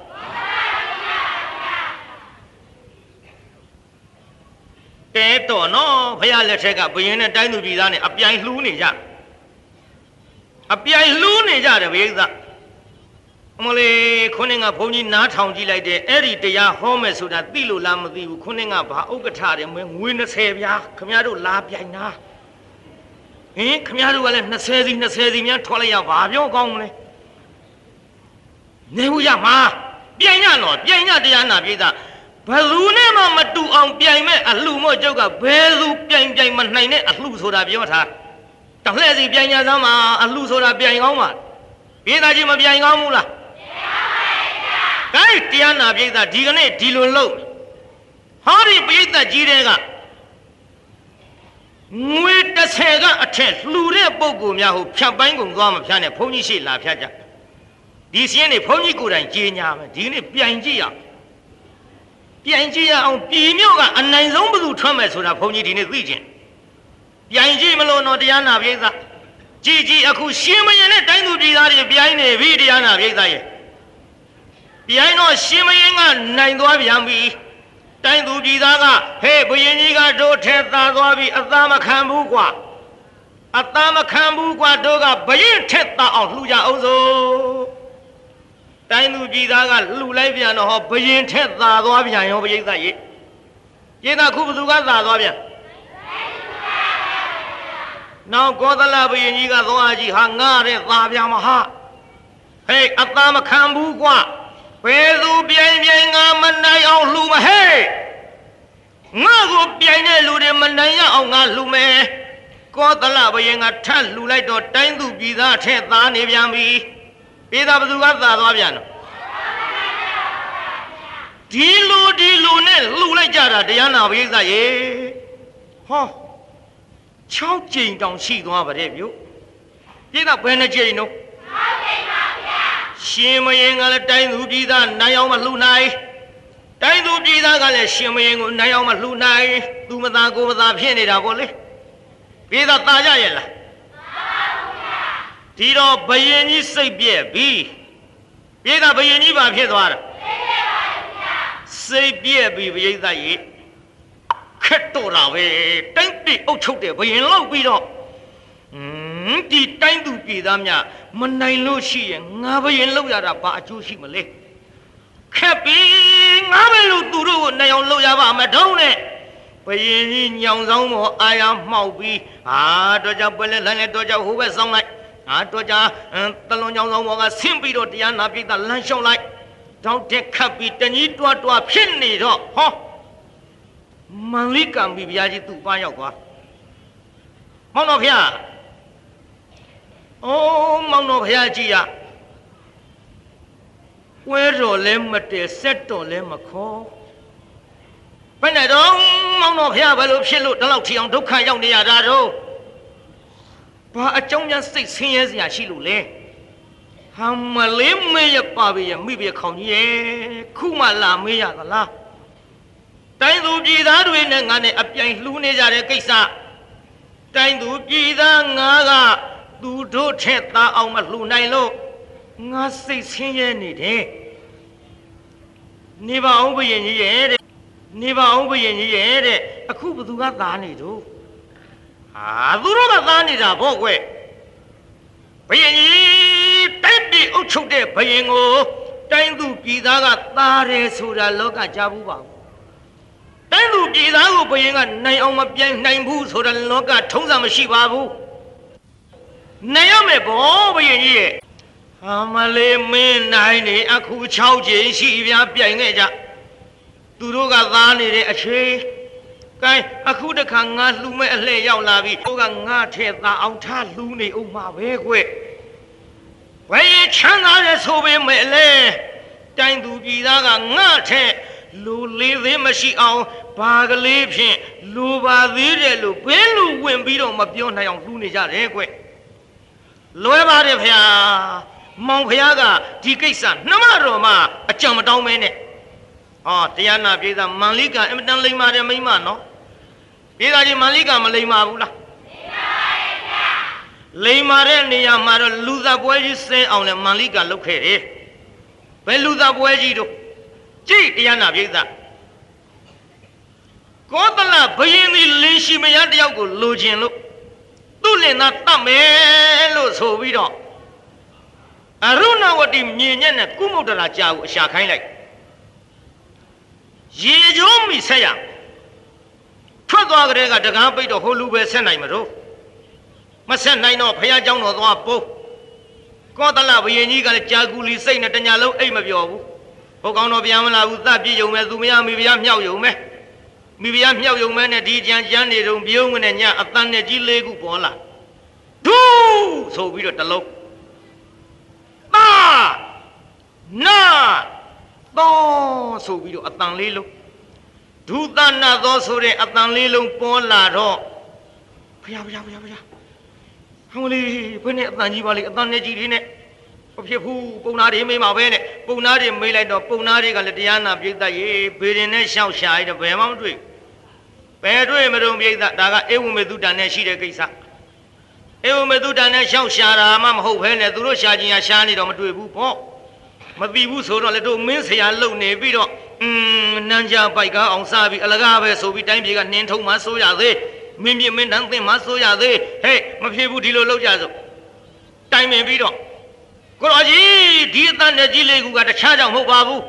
တဲတော်နော်ဖះလက်ထက်ကဘယင်းနဲ့တိုင်းသူပြည်သားနဲ့အပြိုင်လှူးနေကြအပြိုင်လှူးနေကြတယ်ဘိသ အမလေးခုနှစ်ကဘုန်းကြီးနားထောင်ကြည့်လိုက်တယ်အဲ့ဒီတရားဟောမယ်ဆိုတာသိလို့လားမသိဘူးခုနှစ်ကဘာဥက္ကဋ္ဌတယ်မငွေ20ပြားခမရတို့လာပြိုင်တာဟင်ခမရတို့ကလည်း20စီ20စီများထွက်လိုက်ရဘာပြောကောင်းမလဲနေဘူးရမှာပြိုင်ရတော့ပြိုင်ရတရားနာပြည်သားဘယ်သူနဲ့မှမတူအောင်ပြိုင်မဲ့အလှမို့ကျုပ်ကဘယ်သူပြိုင်ပြိုင်မနိုင်တဲ့အလှဆိုတာပြောထားတလှဲ့စီပြိုင်ညာသမ်းမှာအလှဆိုတာပြိုင်ကောင်းပါပြည်သားကြီးမပြိုင်ကောင်းဘူးလား ပြိုင်ပါဗျာဒါတရားနာပြည်သားဒီကနေ့ဒီလိုလုပ်ဟောဒီပြည်သားကြီးတဲ့ကငွေ30ကအထက်လှူတဲ့ပုံကူများဟိုဖြတ်ပိုင်းကုန်သွားမဖြတ်နဲ့ဘုန်းကြီးရှိလာဖြတ်ကြဒီစင်းနေဘုန်းကြီးကိုယ်တိုင်ကြေညာမယ်ဒီနေ့ပြိုင်ကြည့်ရအောင်ပြိုင်ကြည့်ရအောင်ပြည်မြို့ကအနိုင်ဆုံးဘယ်သူထွက်မယ်ဆိုတာဘုန်းကြီးဒီနေ့သိကျင်ပြိုင်ကြည့်မလို့တော့တရားနာပြည်သားကြည်ကြည်အခုရှင်းမရင်နဲ့တိုင်းသူပြည်သားတွေပြိုင်နေပြီတရားနာပြည်သား ရဲ့ပြိုင်တော့ရှင်းမရင်ကနိုင်သွားပြန်ပြီတိုင်းသူပြည်သားကဟဲ့ဘုရင်ကြီးကတို့ထဲသာသွားပြီအသားမခံဘူးကွာအသားမခံဘူးကွာတို့ကဘရင်ထက်သာအောင်လှူကြအောင်စို့တိုင်းသူပြည်သားကလှူလိုက်ပြန်တော့ဟောဘယင်ထက်သာသွားပြန်ရောပရိသတ်ရေရေသာခုဘသူကသာသွားပြန်နောက်ကောသလဘယင်ကြီးကသွားကြည့်ဟာငါတဲ့သာပြန်မဟာဟေးအသားမခံဘူးကွာ ဘယ်သူပြိုင်ပြိုင်ငါမနိုင်အောင်လှူမဟဲ့ငါကိုပြိုင်တဲ့လူတွေမနိုင်ရအောင်ငါလှူမယ်ကောသလဘယင်ကထပ်လှူလိုက်တော့တိုင်းသူပြည်သားထက်သားနေပြန်ပြီပြည်သားဘသူကသာသွားပြန်တော့ဒီလူဒီလူနဲ့လှူလိုက်ကြတာတရားနာပရိသတ်ရေဟော6ကြိမ်တောင်ရှိသွားပါတဲ့ပြုပြည်သားဘယ်နှကြိမ်တော့6ကြိမ်ပါဗျာ ရှင်မရင်ကလည်းတိုင်းသူပြည်သားနိုင်အောင်မလှူနိုင်တိုင်းသူပြည်သားကလည်းရှင်မရင်ကိုနိုင်အောင်မလှူနိုင်သူမသာကိုမသာဖြစ်နေတာပေါ့လေပြည်သားตาကြရဲ့လားဒီတော့ဘယင်ကြီးစိတ်ပြက်ပြီပြေကဘယင်ကြီးဘာဖြစ်သွားတာစိတ်ပြက်ပြီဘယိသရေခက်တော့တာပဲတိုင်းပြည်အုပ်ချုပ်တယ်ဘယင်လောက်ပြီးတော့ဟင်း ဒီတိုင်းသူပြည်သားများမနိုင်လို့ရှိရင်ငါဘယင်လောက်ရတာဘာအကျိုးရှိမလဲခက်ပြီငါပဲလို့သူတို့ကိုနိုင်အောင်လုပ်ရပါမထုံးနဲ့ဘယင်ကြီးညောင်ဆောင်မောအာရမှောက်ပြီးဟာတော့ကြောင့်ပွဲလဲလမ်းလဲတော့ကြောင့်ဟိုဘက်ဆောင်လိုက်ဟာတော့ကြာတလွန်ကြောင်ဆောင်ဘောကဆင်းပြီးတော့တရားနာပိသလမ်းလျှောက်လိုက်တောင်းတက်ခတ်ပြီးတကြီးတွားတွားဖြစ်နေတော့ဟောမန်လိကံပြီးဘုရားကြီးသူ့ပါရောက်သွားမောင်တော်ဘုရား အိုးမောင်တော်ဘုရားကြီးရဝဲတော်လဲမတည်ဆက်တော်လဲမခေါ်ဘယ်နဲ့တော့မောင်တော်ဘုရားဘယ်လိုဖြစ်လို့ဒီလောက်ထီအောင်ဒုက္ခရောက်နေရတာတော့ဘာအကြောင်းများစိတ်ဆင်းရဲစရာရှိလို့လဲဟာမလေးမေးရပါပြီရမိပြီခေါင်ကြီးရဲ့ခုမှလာမေးရသလားတိုင်းသူပြည်သားတွေနဲ့ငါနဲ့အပြိုင်လှူးနေကြတဲ့ကိစ္စတိုင်းသူပြည်သားငါက သူတို့ထက်သားအောင်မလှူနိုင်လို့ငါစိတ်ဆင်းရဲနေတယ်နေပါအောင်ဘုရင်ကြီးရဲ့တဲ့နေပါအောင်ဘုရင်ကြီးရဲ့တဲ့အခုဘသူကသားနေတော့ဟာသူတို့ကသားနေတာပေါ့ကွဘုရင်ကြီးတိုက်ပြည်အုပ်ချုပ်တဲ့ဘုရင်ကိုတိုင်းသူပြည်သားကသားတယ်ဆိုတာလောကကြားဘူးပါဘူးတိုင်းသူပြည်သားကိုဘုရင်ကနိုင်အောင်မပြိုင်နိုင်ဘူးဆိုတာလောကထုံးစံမရှိပါဘူး နိုင်ရမယ်ဗောဘုရင်ကြီးရဲ့ဟာမလေးမင်းနိုင်နေအခု6ချိန်ရှိပြပြိုင်ခဲ့ကြသူတို့ကသားနေတဲ့အချိန်ခကဲအခုတခါငါလှူမဲ့အလှည့်ရောက်လာပြီဟိုကငါထဲသာအောင်ထားလှူနေအောင်မှာပဲကွဘယ်ရင်ချမ်းသာတဲ့ဆိုပေမဲ့လေတိုင်းသူပြည်သားကငါထဲလူလေးသေးမရှိအောင်ဘာကလေးဖြင့်လူပါသေးတယ်လို့ဘယ်လူဝင်ပြီးတော့မပြောနိုင်အောင်လှူနေကြတယ်ကွ လွဲပါတယ်ဖျာမောင်ဖျားကဒီကိစ္စနှမတော်မှအကြံမတောင်းမဲနဲ့ဟောတရားနာပြေးသားမန်လိကအင်မတန်လိမ္မာတယ်မိမနော်ပြေးသားကြီးမန်လိကမလိမ္မာဘူးလားလိမ္မာတဲ့နေရာမှာတော့လူသားပွဲကြီးစင်းအောင်လည်းမန်လိကလုပ်ခဲ့တယ်ဘယ်လူသားပွဲကြီးတို့ကြည့်တရားနာပြေးသားကောသလဘယင်းဒီလင်းရှိမရတယောက်ကိုလိုချင်လို့ သူ့လင်သားတတ်မယ်လို့ဆိုပြီးတော့အရုဏဝတိမြင်ညက်နဲ့ကုမုဒ္ဒရာကြာကိုအရှာခိုင်းလိုက်ရေကျိုးမိဆက်ရထွက်သွားကြတဲ့ကတကားပိတ်တော့ဟိုလူပဲဆက်နိုင်မလို့မဆက်နိုင်တော့ဖះเจ้าတော်သွားပို့ကောသလဘယင်ကြီးကလည်းကြာကူလီစိတ်နဲ့တညာလုံးအိတ်မပြောဘူးဟိုကောင်တော့ပြန်မလာဘူးသတ်ပြည့်ုံမဲ့သူမရမိဖះမြောက်ယုံမဲ့ မိဖုရားမြောက်ယုံမဲနဲ့ဒီကြံကြမ်းနေတုံပြုံးဝင်နဲ့ညအတန်းနဲ့ကြီးလေးခုပေါ်လာဒူးဆိုပြီးတော့တလုံးသာနာသောဆိုပြီးတော့အတန်လေးလုံးဒုသနာသောဆိုတဲ့အတန်လေးလုံးပေါ်လာတော့ဖျားဖျားဖျားဖျားဟောလေးဘယ်နဲ့အတန်ကြီးပါလေအတန်နဲ့ကြီးတွေနဲ့မဖြစ်ဘူးပုံနာတွေမေးမှာပဲနဲ့ပုံနာတွေမေးလိုက်တော့ပုံနာတွေကလည်းတရားနာပြိတ္တရေဘေရင်နဲ့ရှောက်ရှာရတဲ့ဘယ်မှမတွေ့ဘူး ဘယ်တွေ့မတုံပြိဿဒါကအေဝမေတုတန်နဲ့ရှိတဲ့ကိစ္စအေဝမေတုတန်နဲ့ရှောက်ရှာတာမှမဟုတ်ဘဲနဲ့သူတို့ရှာခြင်းဟာရှာနေတော့မတွေ့ဘူးပေါ့မသိဘူးဆိုတော့လေတို့မင်းဆရာလုံနေပြီးတော့อืมနန်းကြပိုက်ကားအောင်စားပြီးအလကားပဲဆိုပြီးတိုင်းပြည်ကနှင်းထုံမှဆိုရသေးမင်းပြမင်းတန်းသင်မှဆိုရသေးဟဲ့မဖြစ်ဘူးဒီလိုလုပ်ကြစို့တိုင်ပင်ပြီးတော့ကိုတော်ကြီးဒီအတန်နဲ့ကြီးလေးကူကတခြားကြောင့်မဟုတ်ပါဘူး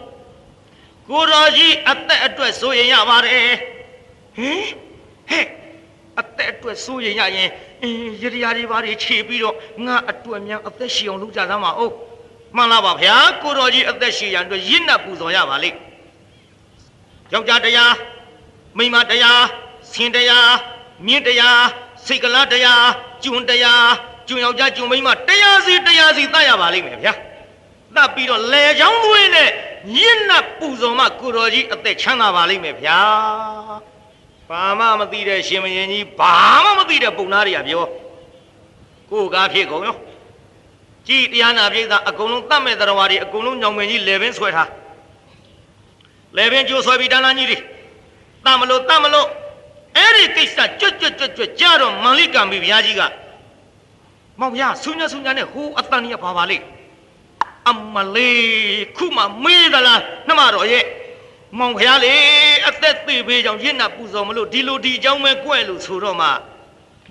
ကိုတော်ကြီးအသက်အတွက်ဆိုရင်ရပါတယ် ဟင်ဟဲ့အသက်အတွက်စိုးရင်ရရင်အင်းရရတွေပါတွေခြေပြီးတော့ငါအတွက်များအသက်ရှည်အောင်လုပ်ကြသမ်းပါဦးမှန်လားပါဗျာကိုတော်ကြီးအသက်ရှည်ရန်အတွက်ရင့်နှက်ပူဇော်ရပါလိမ့်ယောက်ျားတရားမိန်းမတရားဆင်တရားမြင့်တရားစိတ်ကလားတရားကျွန်းတရားကျွန်းယောက်ျားကျွန်းမိန်းမတရားစီတရားစီသတ်ရပါလိမ့်မယ်ဗျာသတ်ပြီးတော့လေချောင်းသွေးနဲ့ရင့်နှက်ပူဇော်မှကိုတော်ကြီးအသက်ချမ်းသာပါလိမ့်မယ်ဗျာ ဘာမှမသိတဲ့ရှင်မင်းကြီးဘာမှမသိတဲ့ပုံနာတွေကပြောကိုကားဖြစ်ကုန်ရောကြည်တရားနာပြည်သားအကုန်လုံးတတ်မဲ့တော်ဝါတွေအကုန်လုံးညောင်မင်းကြီးလေပင်ဆွဲထားလေပင်ကျိုးဆွဲပြီးတန်းလန်းကြီးတွေတတ်မလို့တတ်မလို့အဲ့ဒီကိစ္စကြွတ်ကြွတ်ကြွတ်ကြွတ်ကြတော့မန်လိကံပြီဘုရားကြီးကမောင်ဘုရားဆူညဆူညနဲ့ဟိုအတန်ကြီးကဘာပါလိအမလေးခုမှမေးသလားနှမတော်ရဲ့ မောင်ဖျားလေအသက်သေးပေးကြောင်ရင့်နာပူဇော်မလို့ဒီလိုဒီအကြောင်းပဲကြွယ်လို့ဆိုတော့မှ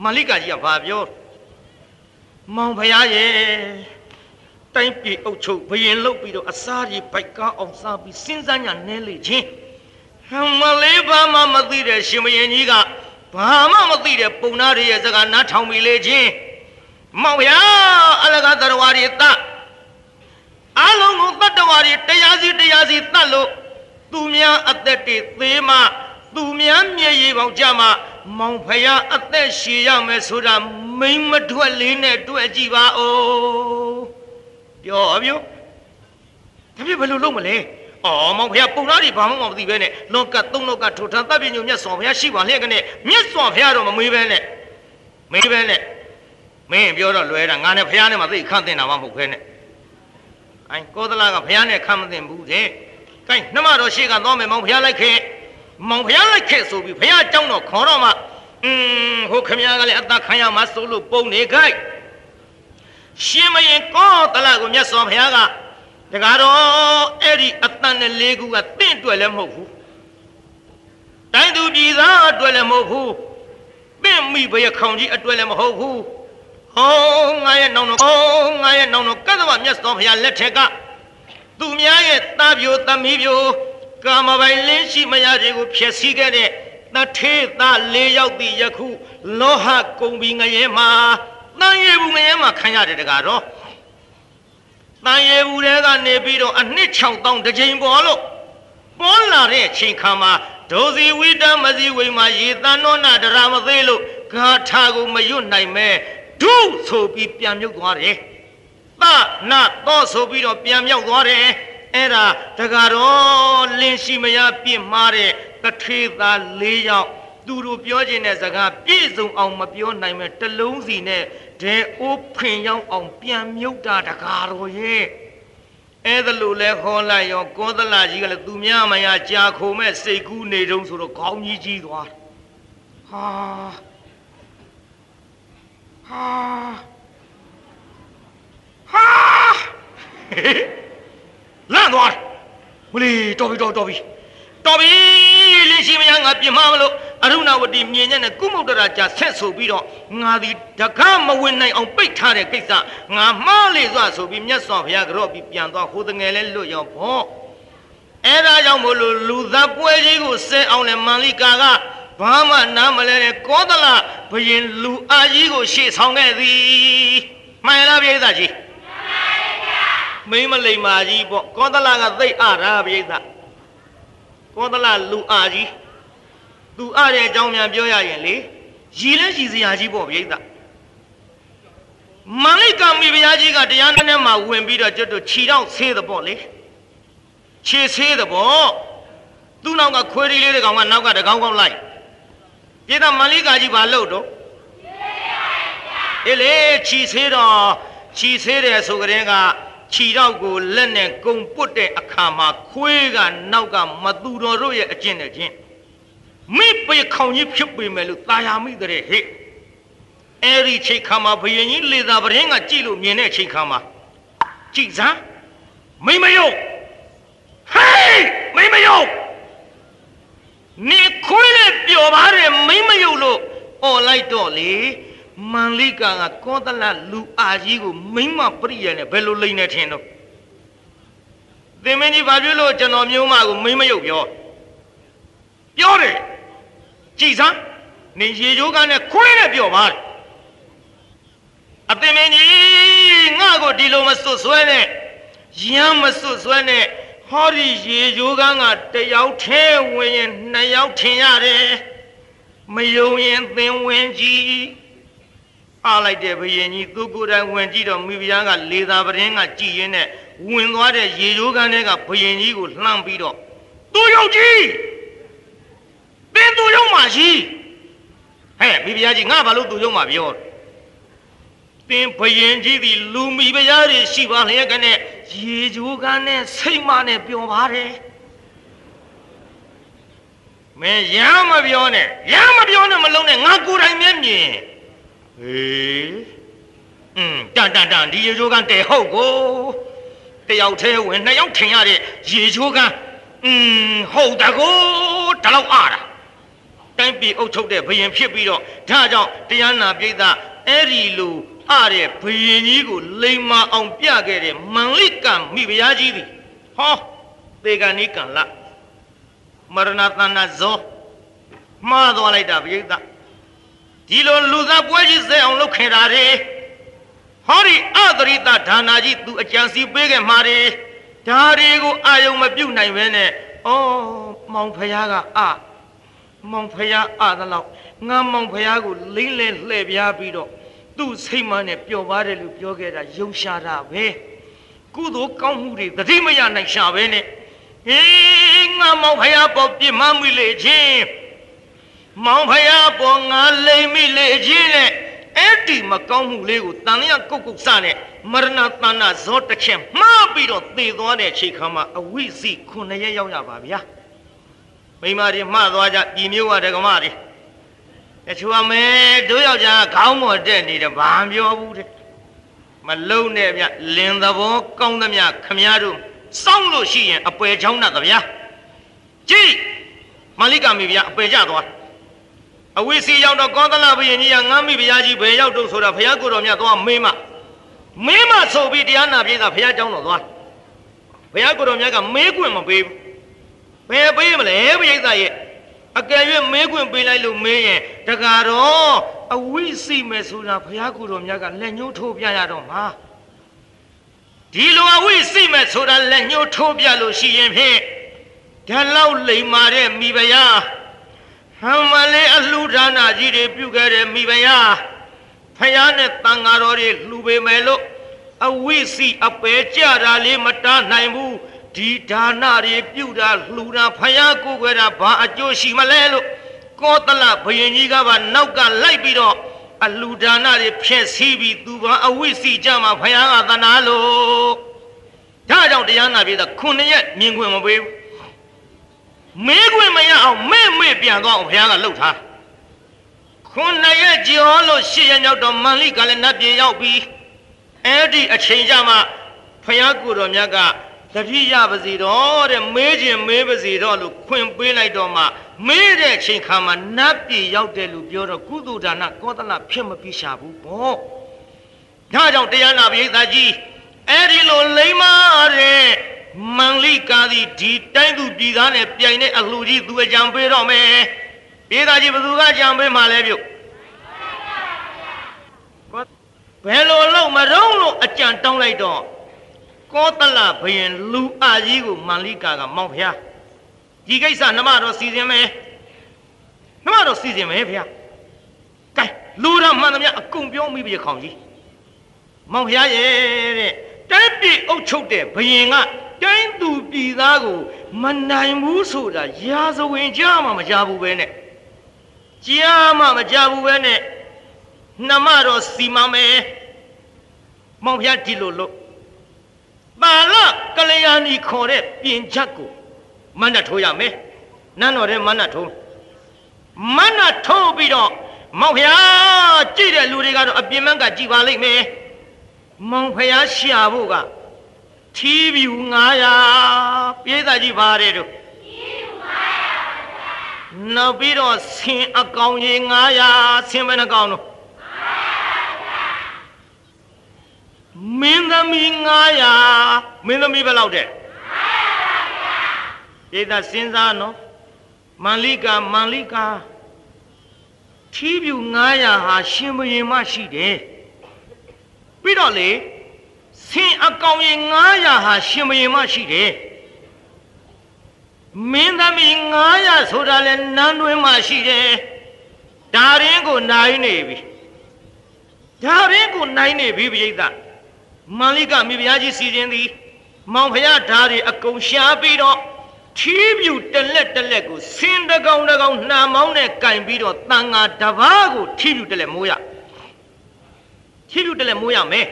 မလိကကြီးကဘာပြောမောင်ဖျားရဲ့တိုင်းပြည်အုပ်ချုပ်ဘယင်လုတ်ပြီးတော့အစားကြီးဘိုက်ကားအောင်စားပြီးစဉ်းစားညာနဲလေချင်းဟမလေးဘာမှမသိတဲ့ရှင်မယင်ကြီးကဘာမှမသိတဲ့ပုံနာတွေရဲ့စကားနားထောင်ပြီးလေချင်းမောင်ဖျားအလကားတော်ဝါရီတအလုံးကိုတတ္တဝါတွေတရားစီတရားစီတတ်လို့ သူများအသက်တွေသေးမှသူများမျက်ရည်ပေါင်ကြမှာမောင်ဖယားအသက်ရှည်ရမယ်ဆိုတာမိမ့်မထွက်လေးနဲ့တွေ့ကြည့်ပါဦးပြောပြောဒါပြဘယ်လိုလုပ်မလဲအော်မောင်ဖယားပုံသားတွေဘာမှမသိပဲနဲ့လောကသုံးလောကထိုထန်တပ်ပြညုံမြတ်စွာဘုရားရှိပါလျက်ကနေမြတ်စွာဘုရားတော့မမေးပဲနဲ့မေးပဲနဲ့မင်းပြောတော့လွဲတာငါနဲ့ဘုရားနဲ့မှသိခန့်တင်တာမှမဟုတ်ခဲနဲ့အိုင်ကောသလကဘုရားနဲ့ခန့်မတင်ဘူးတဲ့ ကဲနှမတော်ရှိကသောမယ်မောင်ဖျားလိုက်ခဲ့မောင်ဖျားလိုက်ခဲ့ဆိုပြီးဖျားကြောင်းတော့ခေါ်တော့မှအင်းဟိုခမည်းကလည်းအသက်ခံရမှာဆိုလို့ပုံနေခိုက်ရှင်မရင်ကောတလကိုမြတ်စွာဘုရားကတကားတော့အဲ့ဒီအတန်နဲ့လေးခုကတင့်တွေ့လည်းမဟုတ်ဘူးတိုင်းသူပြည်သားအတွက်လည်းမဟုတ်ဘူးပင့်မိဘရခေါင်ကြီးအတွက်လည်းမဟုတ်ဘူးဟောငါရဲ့နောင်တော်ဟောငါရဲ့နောင်တော်ကသဗ္ဗမြတ်စွာဘုရားလက်ထက်က သူများရဲ့သားပြိုသမီးပြိုကာမပိုင်လင်းရှိမရတွေကိုဖျက်ဆီးခဲ့တဲ့တထေသား၄ယောက်တည်ယခုလောဟကုံပြီးငရဲမှာတန်ရေဘူးငရဲမှာခံရတယ်တကားတော့တန်ရေဘူးတဲကနေပြီးတော့အနှစ်6000တစ်ကြိမ်ပေါ်လို့ပေါ်လာတဲ့အချိန်ခါမှာဒဒုစီဝိတမစီဝိမှာရေတန်နောနာဒရာမသေးလို့ဂါထာကိုမရွတ်နိုင်မဲဒုဆိုပြီးပြန်မြုပ်သွားတယ် သနာတော့ဆိုပြီးတော့ပြန်မြောက်သွားတယ်အဲ့ဒါတကားတော့လင်းရှိမရပြင့်မှားတဲ့တထေသား၄ယောက်သူတို့ပြောခြင်းတဲ့စကားပြည့်စုံအောင်မပြောနိုင်မဲ့တလုံးစီနဲ့ဒဲအိုးဖင်ရောက်အောင်ပြန်မြုပ်တာတကားတော့ရဲ့အဲ့ဒါလို့လဲဟောလိုက်ရောကောသလကြီးကလည်းသူများမရကြာခုံမဲ့စိတ်ကူးနေတုံးဆိုတော့ခေါင်းကြီးကြီးသွားဟာဟာ ဟာလန့်သွားတယ်မလီတော်ပြီတော်တော်ပြီတော်ပြီလင်းရှိမရငါပြင်မမလို့အရုဏဝတီမြင်ညက်နဲ့ကုမုတ်တရာကြာဆက်ဆိုပြီးတော့ငါဒီတကားမဝင်နိုင်အောင်ပိတ်ထားတဲ့ကိစ္စငါမှားလေစွာဆိုပြီးမြတ်စွာဘုရားကြော့ပြီးပြန်သွားဟိုတငယ်လဲလွတ်ရောဘောအဲ့ဒါကြောင့်မို့လို့လူသားပွဲကြီးကိုဆဲအောင်လဲမန္လိကာကဘာမှနားမလဲတဲ့ကောသလဘယင်လူအာကြီးကိုရှေ့ဆောင်ခဲ့သည်မှန်လားပြိဿကြီး မိမလိမ္မာကြီးပေါ့ကောသလကသိပ်အရာပြိဿကောသလလူအာကြီးသူအတဲ့အကြောင်းများပြောရရင်လေရည်လဲရည်စရာကြီးပေါ့ပြိဿမန္လိကမိဖုရားကြီးကတရားနဲ့မှာဝင်ပြီးတော့ကျွတ်တို့ခြီတော့ဆေး the ပေါ့လေခြေဆေး the ပေါ့သူ့နောက်ကခွေးရီလေးတကောင်ကနောက်ကတကောင်ကောက်လိုက်ပြိဿမန္လိကကြီးဘာလုပ်တော့အေးလေခြီဆေးတော့ခြီဆေးတယ်ဆိုကြတဲ့က ခြီတော့ကိုလက်နဲ့ကုံပုတ်တဲ့အခါမှာခွေးကနောက်ကမသူတော်တို့ရဲ့အကျင့်နဲ့ချင်းမိပေခေါင်ကြီးဖြစ်ပေမဲ့လို့ตาယာမိတဲ့ဟဲ့အဲ့ဒီချိန်ခါမှာဘယင်ကြီးလေသာပရင်ကကြည့်လို့မြင်တဲ့ချိန်ခါမှာကြည်စမ်းမိမယုတ်ဟေးမိမယုတ်နေခွေးနဲ့ပျော်ပါတယ်မိမယုတ်လို့អော်လိုက်တော့လေ မန်လိကာကကောသလလူအာကြီးကိုမိမပရိယနဲ့ဘယ်လိုလိမ့်နေထင်တော့သင်မင်းကြီးဘာဖြစ်လို့ကျွန်တော်မျိုးမကိုမိမယုတ်ပြောပြောတယ်ကြည်စမ်းနေရေချိုးကနဲ့ခွေးနဲ့ပြောပါတယ်အသင်မင်းကြီးငါ့ကိုဒီလိုမစွတ်ဆွဲနဲ့ရမ်းမစွတ်ဆွဲနဲ့ဟောဒီရေချိုးကန်းကတယောက်ထဲဝင်ရင်နှစ်ယောက်ထင်ရတယ်မယုံရင်သင်ဝင်ကြည့် အားလိုက်တဲ့ဘယင်ကြီးသူကိုယ်တိုင်ဝင်ကြည့်တော့မိဖုရားကလေသာပရင်ကကြည်ရင်းနဲ့ဝင်သွားတဲ့ရေချိုးကန်းတွေကဘယင်ကြီးကိုလှမ်းပြီးတော့သူယုတ်ကြီးပင်သူယုံမှာရှိဟဲ့မိဖုရားကြီးငါဘာလို့သူယုံမှာပြောသင်ဘယင်ကြီးဒီလူမိဖုရားတွေရှိပါလျက်ကနဲ့ရေချိုးကန်းနဲ့စိတ်မနဲ့ပျော်ပါတယ်မင်းရမ်းမပြောနဲ့ရမ်းမပြောနဲ့မလုံးနဲ့ငါကိုယ်တိုင်မျက်မြင် ဟေးอืมတန်တန်တန်ဒီရေချိုးကန်းတဲဟုတ်ကိုတယောက်သေးဝင်နှစ်ယောက်ထင်ရတဲ့ရေချိုးကန်းอืมဟုတ်တကောဒါလောက်အားတာတိုင်းပြည်အုပ်ချုပ်တဲ့ဘယင်ဖြစ်ပြီးတော့ဒါကြောင့်တရားနာပြိဿအဲ့ဒီလိုအားတဲ့ဘယင်ကြီးကိုလိမ္မာအောင်ပြခဲ့တဲ့မန်လိကံမိဖုရားကြီးသည်ဟောသေကဏိကံလမရဏတဏဇောမှားသွားလိုက်တာပြိဿ ဒီလိုလူသားပွဲကြီးစဲအောင်လုပ်ခင်တာတွေဟောဒီအသရိတဒါနာကြီးသူအကြံစီပေးခဲ့မှာတွေဒါတွေကိုအာယုံမပြုတ်နိုင်ပဲနဲ့ဩမောင်ဖယားကအာမောင်ဖယားအာသလောက်ငါမောင်ဖယားကိုလိမ့်လဲလှည့်ပြားပြီးတော့သူ့စိတ်မနဲ့ပျော်ပါတယ်လို့ပြောခဲ့တာယုံရှာတာပဲကုသိုလ်ကောင်းမှုတွေသတိမရနိုင်ရှာပဲနဲ့ဟေးငါမောင်ဖယားပေါ်ပြစ်မှားမိလေချင်း မောင်ဖယားပေါ်ငါလိမ့်မိလေချင်းနဲ့အဲ့ဒီမကောင်းမှုလေးကိုတန်လျကုတ်ကုတ်စနဲ့မရဏတဏ္ဍဇောတစ်ချက်မှားပြီးတော့သေသွားတဲ့ချိန်ခါမှာအဝိဇ္ဇိခုနှစ်ရက်ရောက်ရပါဗျာမိမတွေမှားသွားကြပြည်မျိုးဝဒကမတွေတချို့ကမဲတို့ယောက်ျားခေါင်းမော်တက်နေတယ်ဘာပြောဘူးတဲ့မလုံနဲ့ဗျလင်သဘောကောင်းသမျှခမည်းတော်စောင့်လို့ရှိရင်အပယ်ချောင်းနဲ့ဗျာကြည့်မလိကမိဗျာအပယ်ကြသွား အဝိစီရောက်တော့ကောသလဘုရင်ကြီးကငမ်းမိဘုရားကြီးဘယ်ရောက်တော့ဆိုတာဘုရားကိုတော်မြတ်သွားမေးမှမေးမှဆိုပြီးတရားနာပြေးတာဘုရားကြောင်းတော်သွားဘုရားကိုတော်မြတ်ကမေးခွင့်မပေးဘူးဘယ်ပေးမလဲဘုရားသားရဲ့အကယ်၍မေးခွင့်ပေးလိုက်လို့မေးရင်တကားတော့အဝိစီမယ်ဆိုတာဘုရားကိုတော်မြတ်ကလက်ညှိုးထိုးပြရတော့မှာဒီလိုအဝိစီမဲ့ဆိုတာလက်ညှိုးထိုးပြလို့ရှိရင်ဖြင့်ဒါလောက်လိမ်မာတဲ့မိဖုရား ဟမ်မလေးအလှဒါနာကြီးတွေပြုခဲ့တဲ့မိဖုရားဖယားနဲ့တန်ဃာတော်တွေလှူပေမယ်လို့အဝိစီအပဲကြတာလေးမတားနိုင်ဘူးဒီဒါနတွေပြုတာလှူတာဖယားကိုယ်ွယ်တာဘာအကျိုးရှိမလဲလို့ကောသလဘယင်ကြီးကပါနောက်ကလိုက်ပြီးတော့အလှူဒါနတွေဖျက်ဆီးပြီးသူဘာအဝိစီကြမှာဖယားကသနာလို့ဒါကြောင့်တရားနာပြေတာခုနှစ်ရက်မြင်ခွင့်မပေးဘူး မေးခွင့်မရအောင်မဲ့မဲ့ပြန်သွားအောင်ဘုရားကလှုပ်ထားခုနှစ်ရက်ကြောလို့ရှစ်ရက်မြောက်တော့မန္လိကလည်းနတ်ပြည်ရောက်ပြီးအဲ့ဒီအချိန်ကျမှဘုရားကိုယ်တော်မြတ်ကတတိယပစီတော်တဲ့မေးခြင်းမေးပစီတော်လို့ခွင့်ပေးလိုက်တော့မှမေးတဲ့အချိန်ခါမှာနတ်ပြည်ရောက်တယ်လို့ပြောတော့ကုသဒါနကောသလဖြစ်မပြရှာဘူးပေါ့ဒါကြောင့်တရားနာပိဋကကြီးအဲ့ဒီလိုလိမ္မာတဲ့ မန္လိကာသည်ဒီတိုင်းသူပြည်သားနဲ့ပြိုင်တဲ့အလှကြီးသူအကြံပေးတော့မယ်ပိဋကကြီးဘသူကကြံပေးမှလဲပြုတ်ဘယ်လိုလုပ်မရုံးလို့အကြံတောင်းလိုက်တော့ကောသလဘယင်လူအကြီးကိုမန္လိကာကမောင်ဖျားဒီကိစ္စနှမတော်စီစဉ်မယ်နှမတော်စီစဉ်မယ်ဖျားကဲလူတော်မှန်သမျှအကုန်ပြောမိပြီခေါင်ကြီးမောင်ဖျားရဲ့တဲ့တိုင်းပြည်အုပ်ချုပ်တဲ့ဘယင်က တိုင်းသူပြည်သားကိုမနိုင်ဘူးဆိုတာရာဇဝင်ကြားမှမကြားဘူးပဲနဲ့ကြားမှမကြားဘူးပဲနဲ့နှမတော်စီမမယ်မောင်ဖျားဒီလိုလို့ပါလကလျာဏီခေါ်တဲ့ပြင်ချက်ကိုမန္တထိုးရမယ်နန်းတော်ထဲမန္တထိုးမန္တထိုးပြီးတော့မောင်ဖျားကြည့်တဲ့လူတွေကတော့အပြင်မန်းကကြည်ပါလိမ့်မယ်မောင်ဖျားရှာဖို့က ထီးပြူ900ပြေးသားကြီးပါတယ်တို့နောက်ပြီးတော့ဆင်အကောင်ကြီး900ဆင်ဘယ်နှကောင်တို့မင်းသမီး900မင်းသမီးဘယ်လောက်တဲ့ပြေးသားစဉ်းစားနော်မန္လိကာမန္လိကာထီးပြူ900ဟာရှင်ဘရင်မရှိတယ်ပြီးတော့လေ ဆင်အကောင်ရင်900ဟာရှင်ဘရင်မရှိတယ်မင်းသမီး900ဆိုတာလဲနန်းတွင်မှရှိတယ်ဒါရင်းကိုနိုင်နေပြီဒါရင်းကိုနိုင်နေပြီပြိဿမန္လိကမိဖုရားကြီးစီစဉ်သည် မောင်ဖုရားဓာရီအကုန်ရှားပြီးတော့ထီးပြူတလက်တလက်ကိုဆင်းတကောင်တကောင်နှာမောင်းနဲ့ကင်ပြီးတော့တန်ငါတဘာကိုထီးပြူတလက်မိုးရထီးပြူတလက်မိုးရမယ်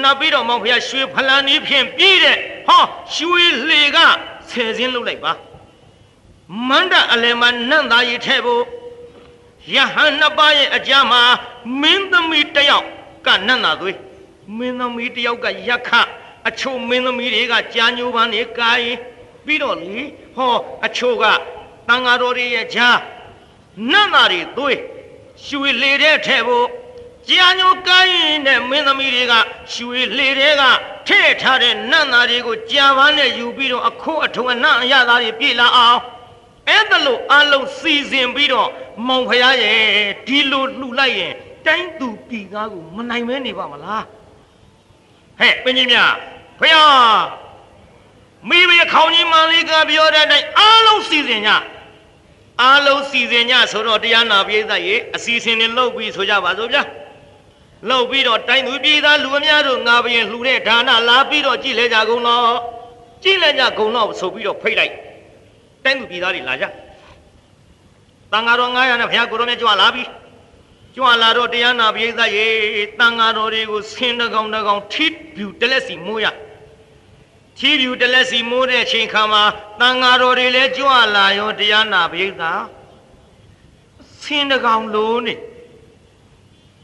နောက်ပြီးတော့မောင်ဖုရားရွှေဖလန်ကြီးဖြင့်ပြီးတဲ့ဟောရွှေလှေကဆယ်စင်းလုပ်လိုက်ပါမန္တအလယ်မှာနန့်သားရီထဲဖို့ယဟန်နှစ်ပါးရဲ့အကြမ်းမှာမင်းသမီးတယောက်ကနန့်သားသွေးမင်းသမီးတယောက်ကယက္ခအချို့မင်းသမီးတွေကကြာညိုပန်းနေကာရင်ပြီးတော့လေဟောအချို့ကတန်ဃာတော်တွေရဲ့ဂျာနတ်သားတွေသွေးရွှေလေတဲ့ထဲဖို့ ကြာညိုကိုင်းတဲ့မင်းသမီးတွေကရွှေလေတွေကထဲ့ထားတဲ့နတ်သားတွေကိုကြာပန်းနဲ့ယူပြီးတော့အခိုးအထုံအနံ့အရသားတွေပြေလာအောင်အဲ့ဒါလို့အလုံးစီစဉ်ပြီးတော့မောင်ဖရားရဲ့ဒီလိုလှူလိုက်ရင်တိုင်းသူပြည်သားကိုမနိုင်မဲနေပါမလားဟဲ့ပင်ကြီးများဖယားမိမိခေါင်းကြီးမန်လေးကပြောတဲ့အတိုင်းအားလုံးစီစဉ်ညအားလုံးစီစဉ်ညဆိုတော့တရားနာပိဿရေအစီအစဉ်တွေလုပ်ပြီးဆိုကြပါစို့ဗျာ လုပ်ပြီးတော့တိုင်းသူပြည်သားလူအများတို့ငါဘရင်လှူတဲ့ဒါနလာပြီးတော့ကြည်လဲကြကုန်တော့ကြည်လဲကြကုန်တော့ဆိုပြီးတော့ဖိတ်လိုက်တိုင်းသူပြည်သားတွေလာကြတန်ဃာတော်900နဲ့ဘုရားကိုရောမြတ်ကြွလာပြီကြွလာတော့တရားနာပိဿရေတန်ဃာတော်တွေကိုဆင်းတကောင်တကောင်ထိပြူတလက်စီမိုးရထီးပြူတလက်စီမိုးတဲ့ချိန်ခါမှာတန်ဃာတော်တွေလည်းကြွလာရောတရားနာပိဿဆင်းတကောင်လို့နေ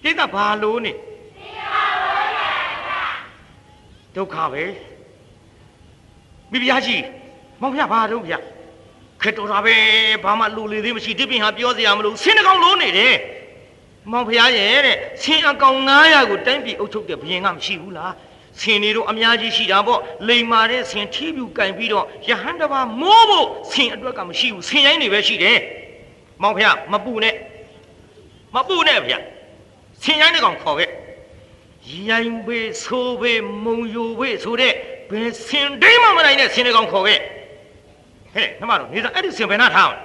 ပိဿဘာလို့နေဒုက္ခပဲမိဖုရားကြီးမောင်ဖုရားဘာတော့ဗျာခက်တော်တာပဲဘာမှလူလေသေးမရှိဒီပင်ဟာပြောစရာမလိုဆင်းတကောင်လို့နေတယ်မောင်ဖုရားရဲ့တဲ့ဆင်းအကောင်900ကိုတိုင်းပြည်အုပ်ချုပ်တဲ့ဘုရင်ကမရှိဘူးလားဆင်တွေတော့အများကြီးရှိတာပေါ့လိမ်မာတဲ့ဆင်ထီးပြူကင်ပြီးတော့ယဟန်တပါမိုးဖို့ဆင်အတွက်ကမရှိဘူးဆင်ရိုင်းတွေပဲရှိတယ်မောင်ဖုရားမပူနဲ့မပူနဲ့ဖုရား ဆင်ရိုင်းတွေကောင်ခေါ်ခဲ့ရိုင်းဘေးဆိုးဘေးမုံယိုဘေးဆိုတဲ့ဘယ်ဆင်တိမ်မှမနိုင်တဲ့ဆင်တွေကောင်ခေါ်ခဲ့ဟဟဲ့နှမတော်နေသားအဲ့ဒီစင်ဘယ်နာထားအောင်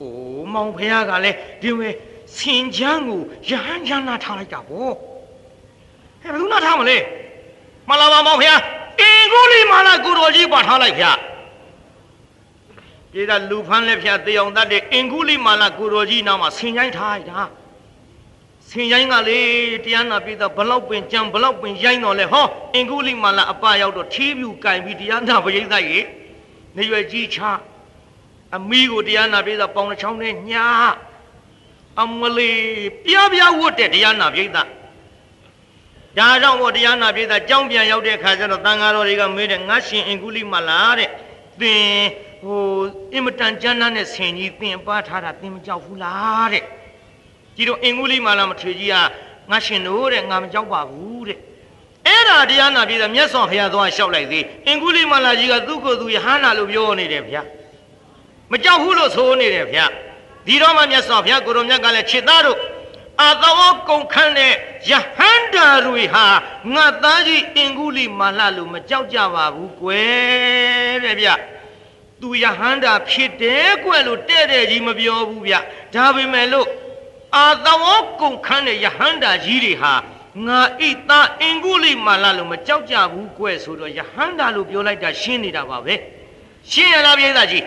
အိုးမောင်ဖះကလည်းဒီဝဲစင်ချမ်းကိုရဟန်းချမ်းနာထားလိုက်တာဗောဟဲ့ဘယ်သူနာထားမလဲမလာပါမောင်ဖះအင်ကိုလီမာလာကိုတော်ကြီးပါထားလိုက်ဖះပြေတာလူဖန်းလက်ဖျားတေအောင်တတ်တဲ့အင်ကုလိမာလာကိုတော်ကြီးနောက်မှာဆင်ချိုင်းထားလိုက်တာ ဆင်ချိုင်းကလေတရားနာပြည်သားဘလောက်ပင်ကြံဘလောက်ပင်ရိုင်းတော်လဲဟောအင်ကုလိမာလာအပရောက်တော့ထီးပြူကင်ပြီးတရားနာပရိသတ်ရေနေရွယ်ကြီးချအမီးကိုတရားနာပြည်သားပေါင်တစ်ချောင်းနဲ့ညာအမလီပြပြဝတ်တဲ့တရားနာပြည်သားဒါကြောင့်မို့တရားနာပြည်သားကြောင်းပြန်ရောက်တဲ့ခါကျတော့တန်ဃာတော်တွေကမေးတယ်ငါရှင်အင်ကုလိမာလာတဲ့သင်ဟိုအင်မတန်ကျမ်းမ်းတဲ့ဆင်ကြီးသင်ပါထားတာသင်မကြောက်ဘူးလားတဲ့ ကြည်တော့အင်ကုလိမာလာမထွေကြီးကငါရှင်တို့တဲ့ငါမကြောက်ပါဘူးတဲ့အဲ့ဒါတရားနာပြည်သားမြတ်စွာဘုရားသွားလျှောက်လိုက်သေးအင်ကုလိမာလာကြီးကသူ့ကိုယ်သူယဟန္တာလို့ပြောနေတယ်ဗျာမကြောက်ဘူးလို့ဆိုနေတယ်ဗျာဒီတော့မှမြတ်စွာဘုရားကိုရောမြတ်ကလည်းခြေသားတို့အာသဝကုန်ခန်းတဲ့ယဟန္တာတွေဟာငါသားကြီးအင်ကုလိမာလာလို့မကြောက်ကြပါဘူးကွယ်တဲ့ဗျသူယဟန္တာဖြစ်တယ်ကွယ်လို့တဲ့တဲ့ကြီးမပြောဘူးဗျဒါပေမဲ့လို့ အာသဝကုန်ခန်းတဲ့ယဟန္တာကြီးတွေဟာငါဣသားအင်ကုလိမာလာလို့မကြောက်ကြဘူးကွယ်ဆိုတော့ယဟန္တာလို့ပြောလိုက်တာရှင်းနေတာပါပဲရှင်းရလားပြိဿကြီး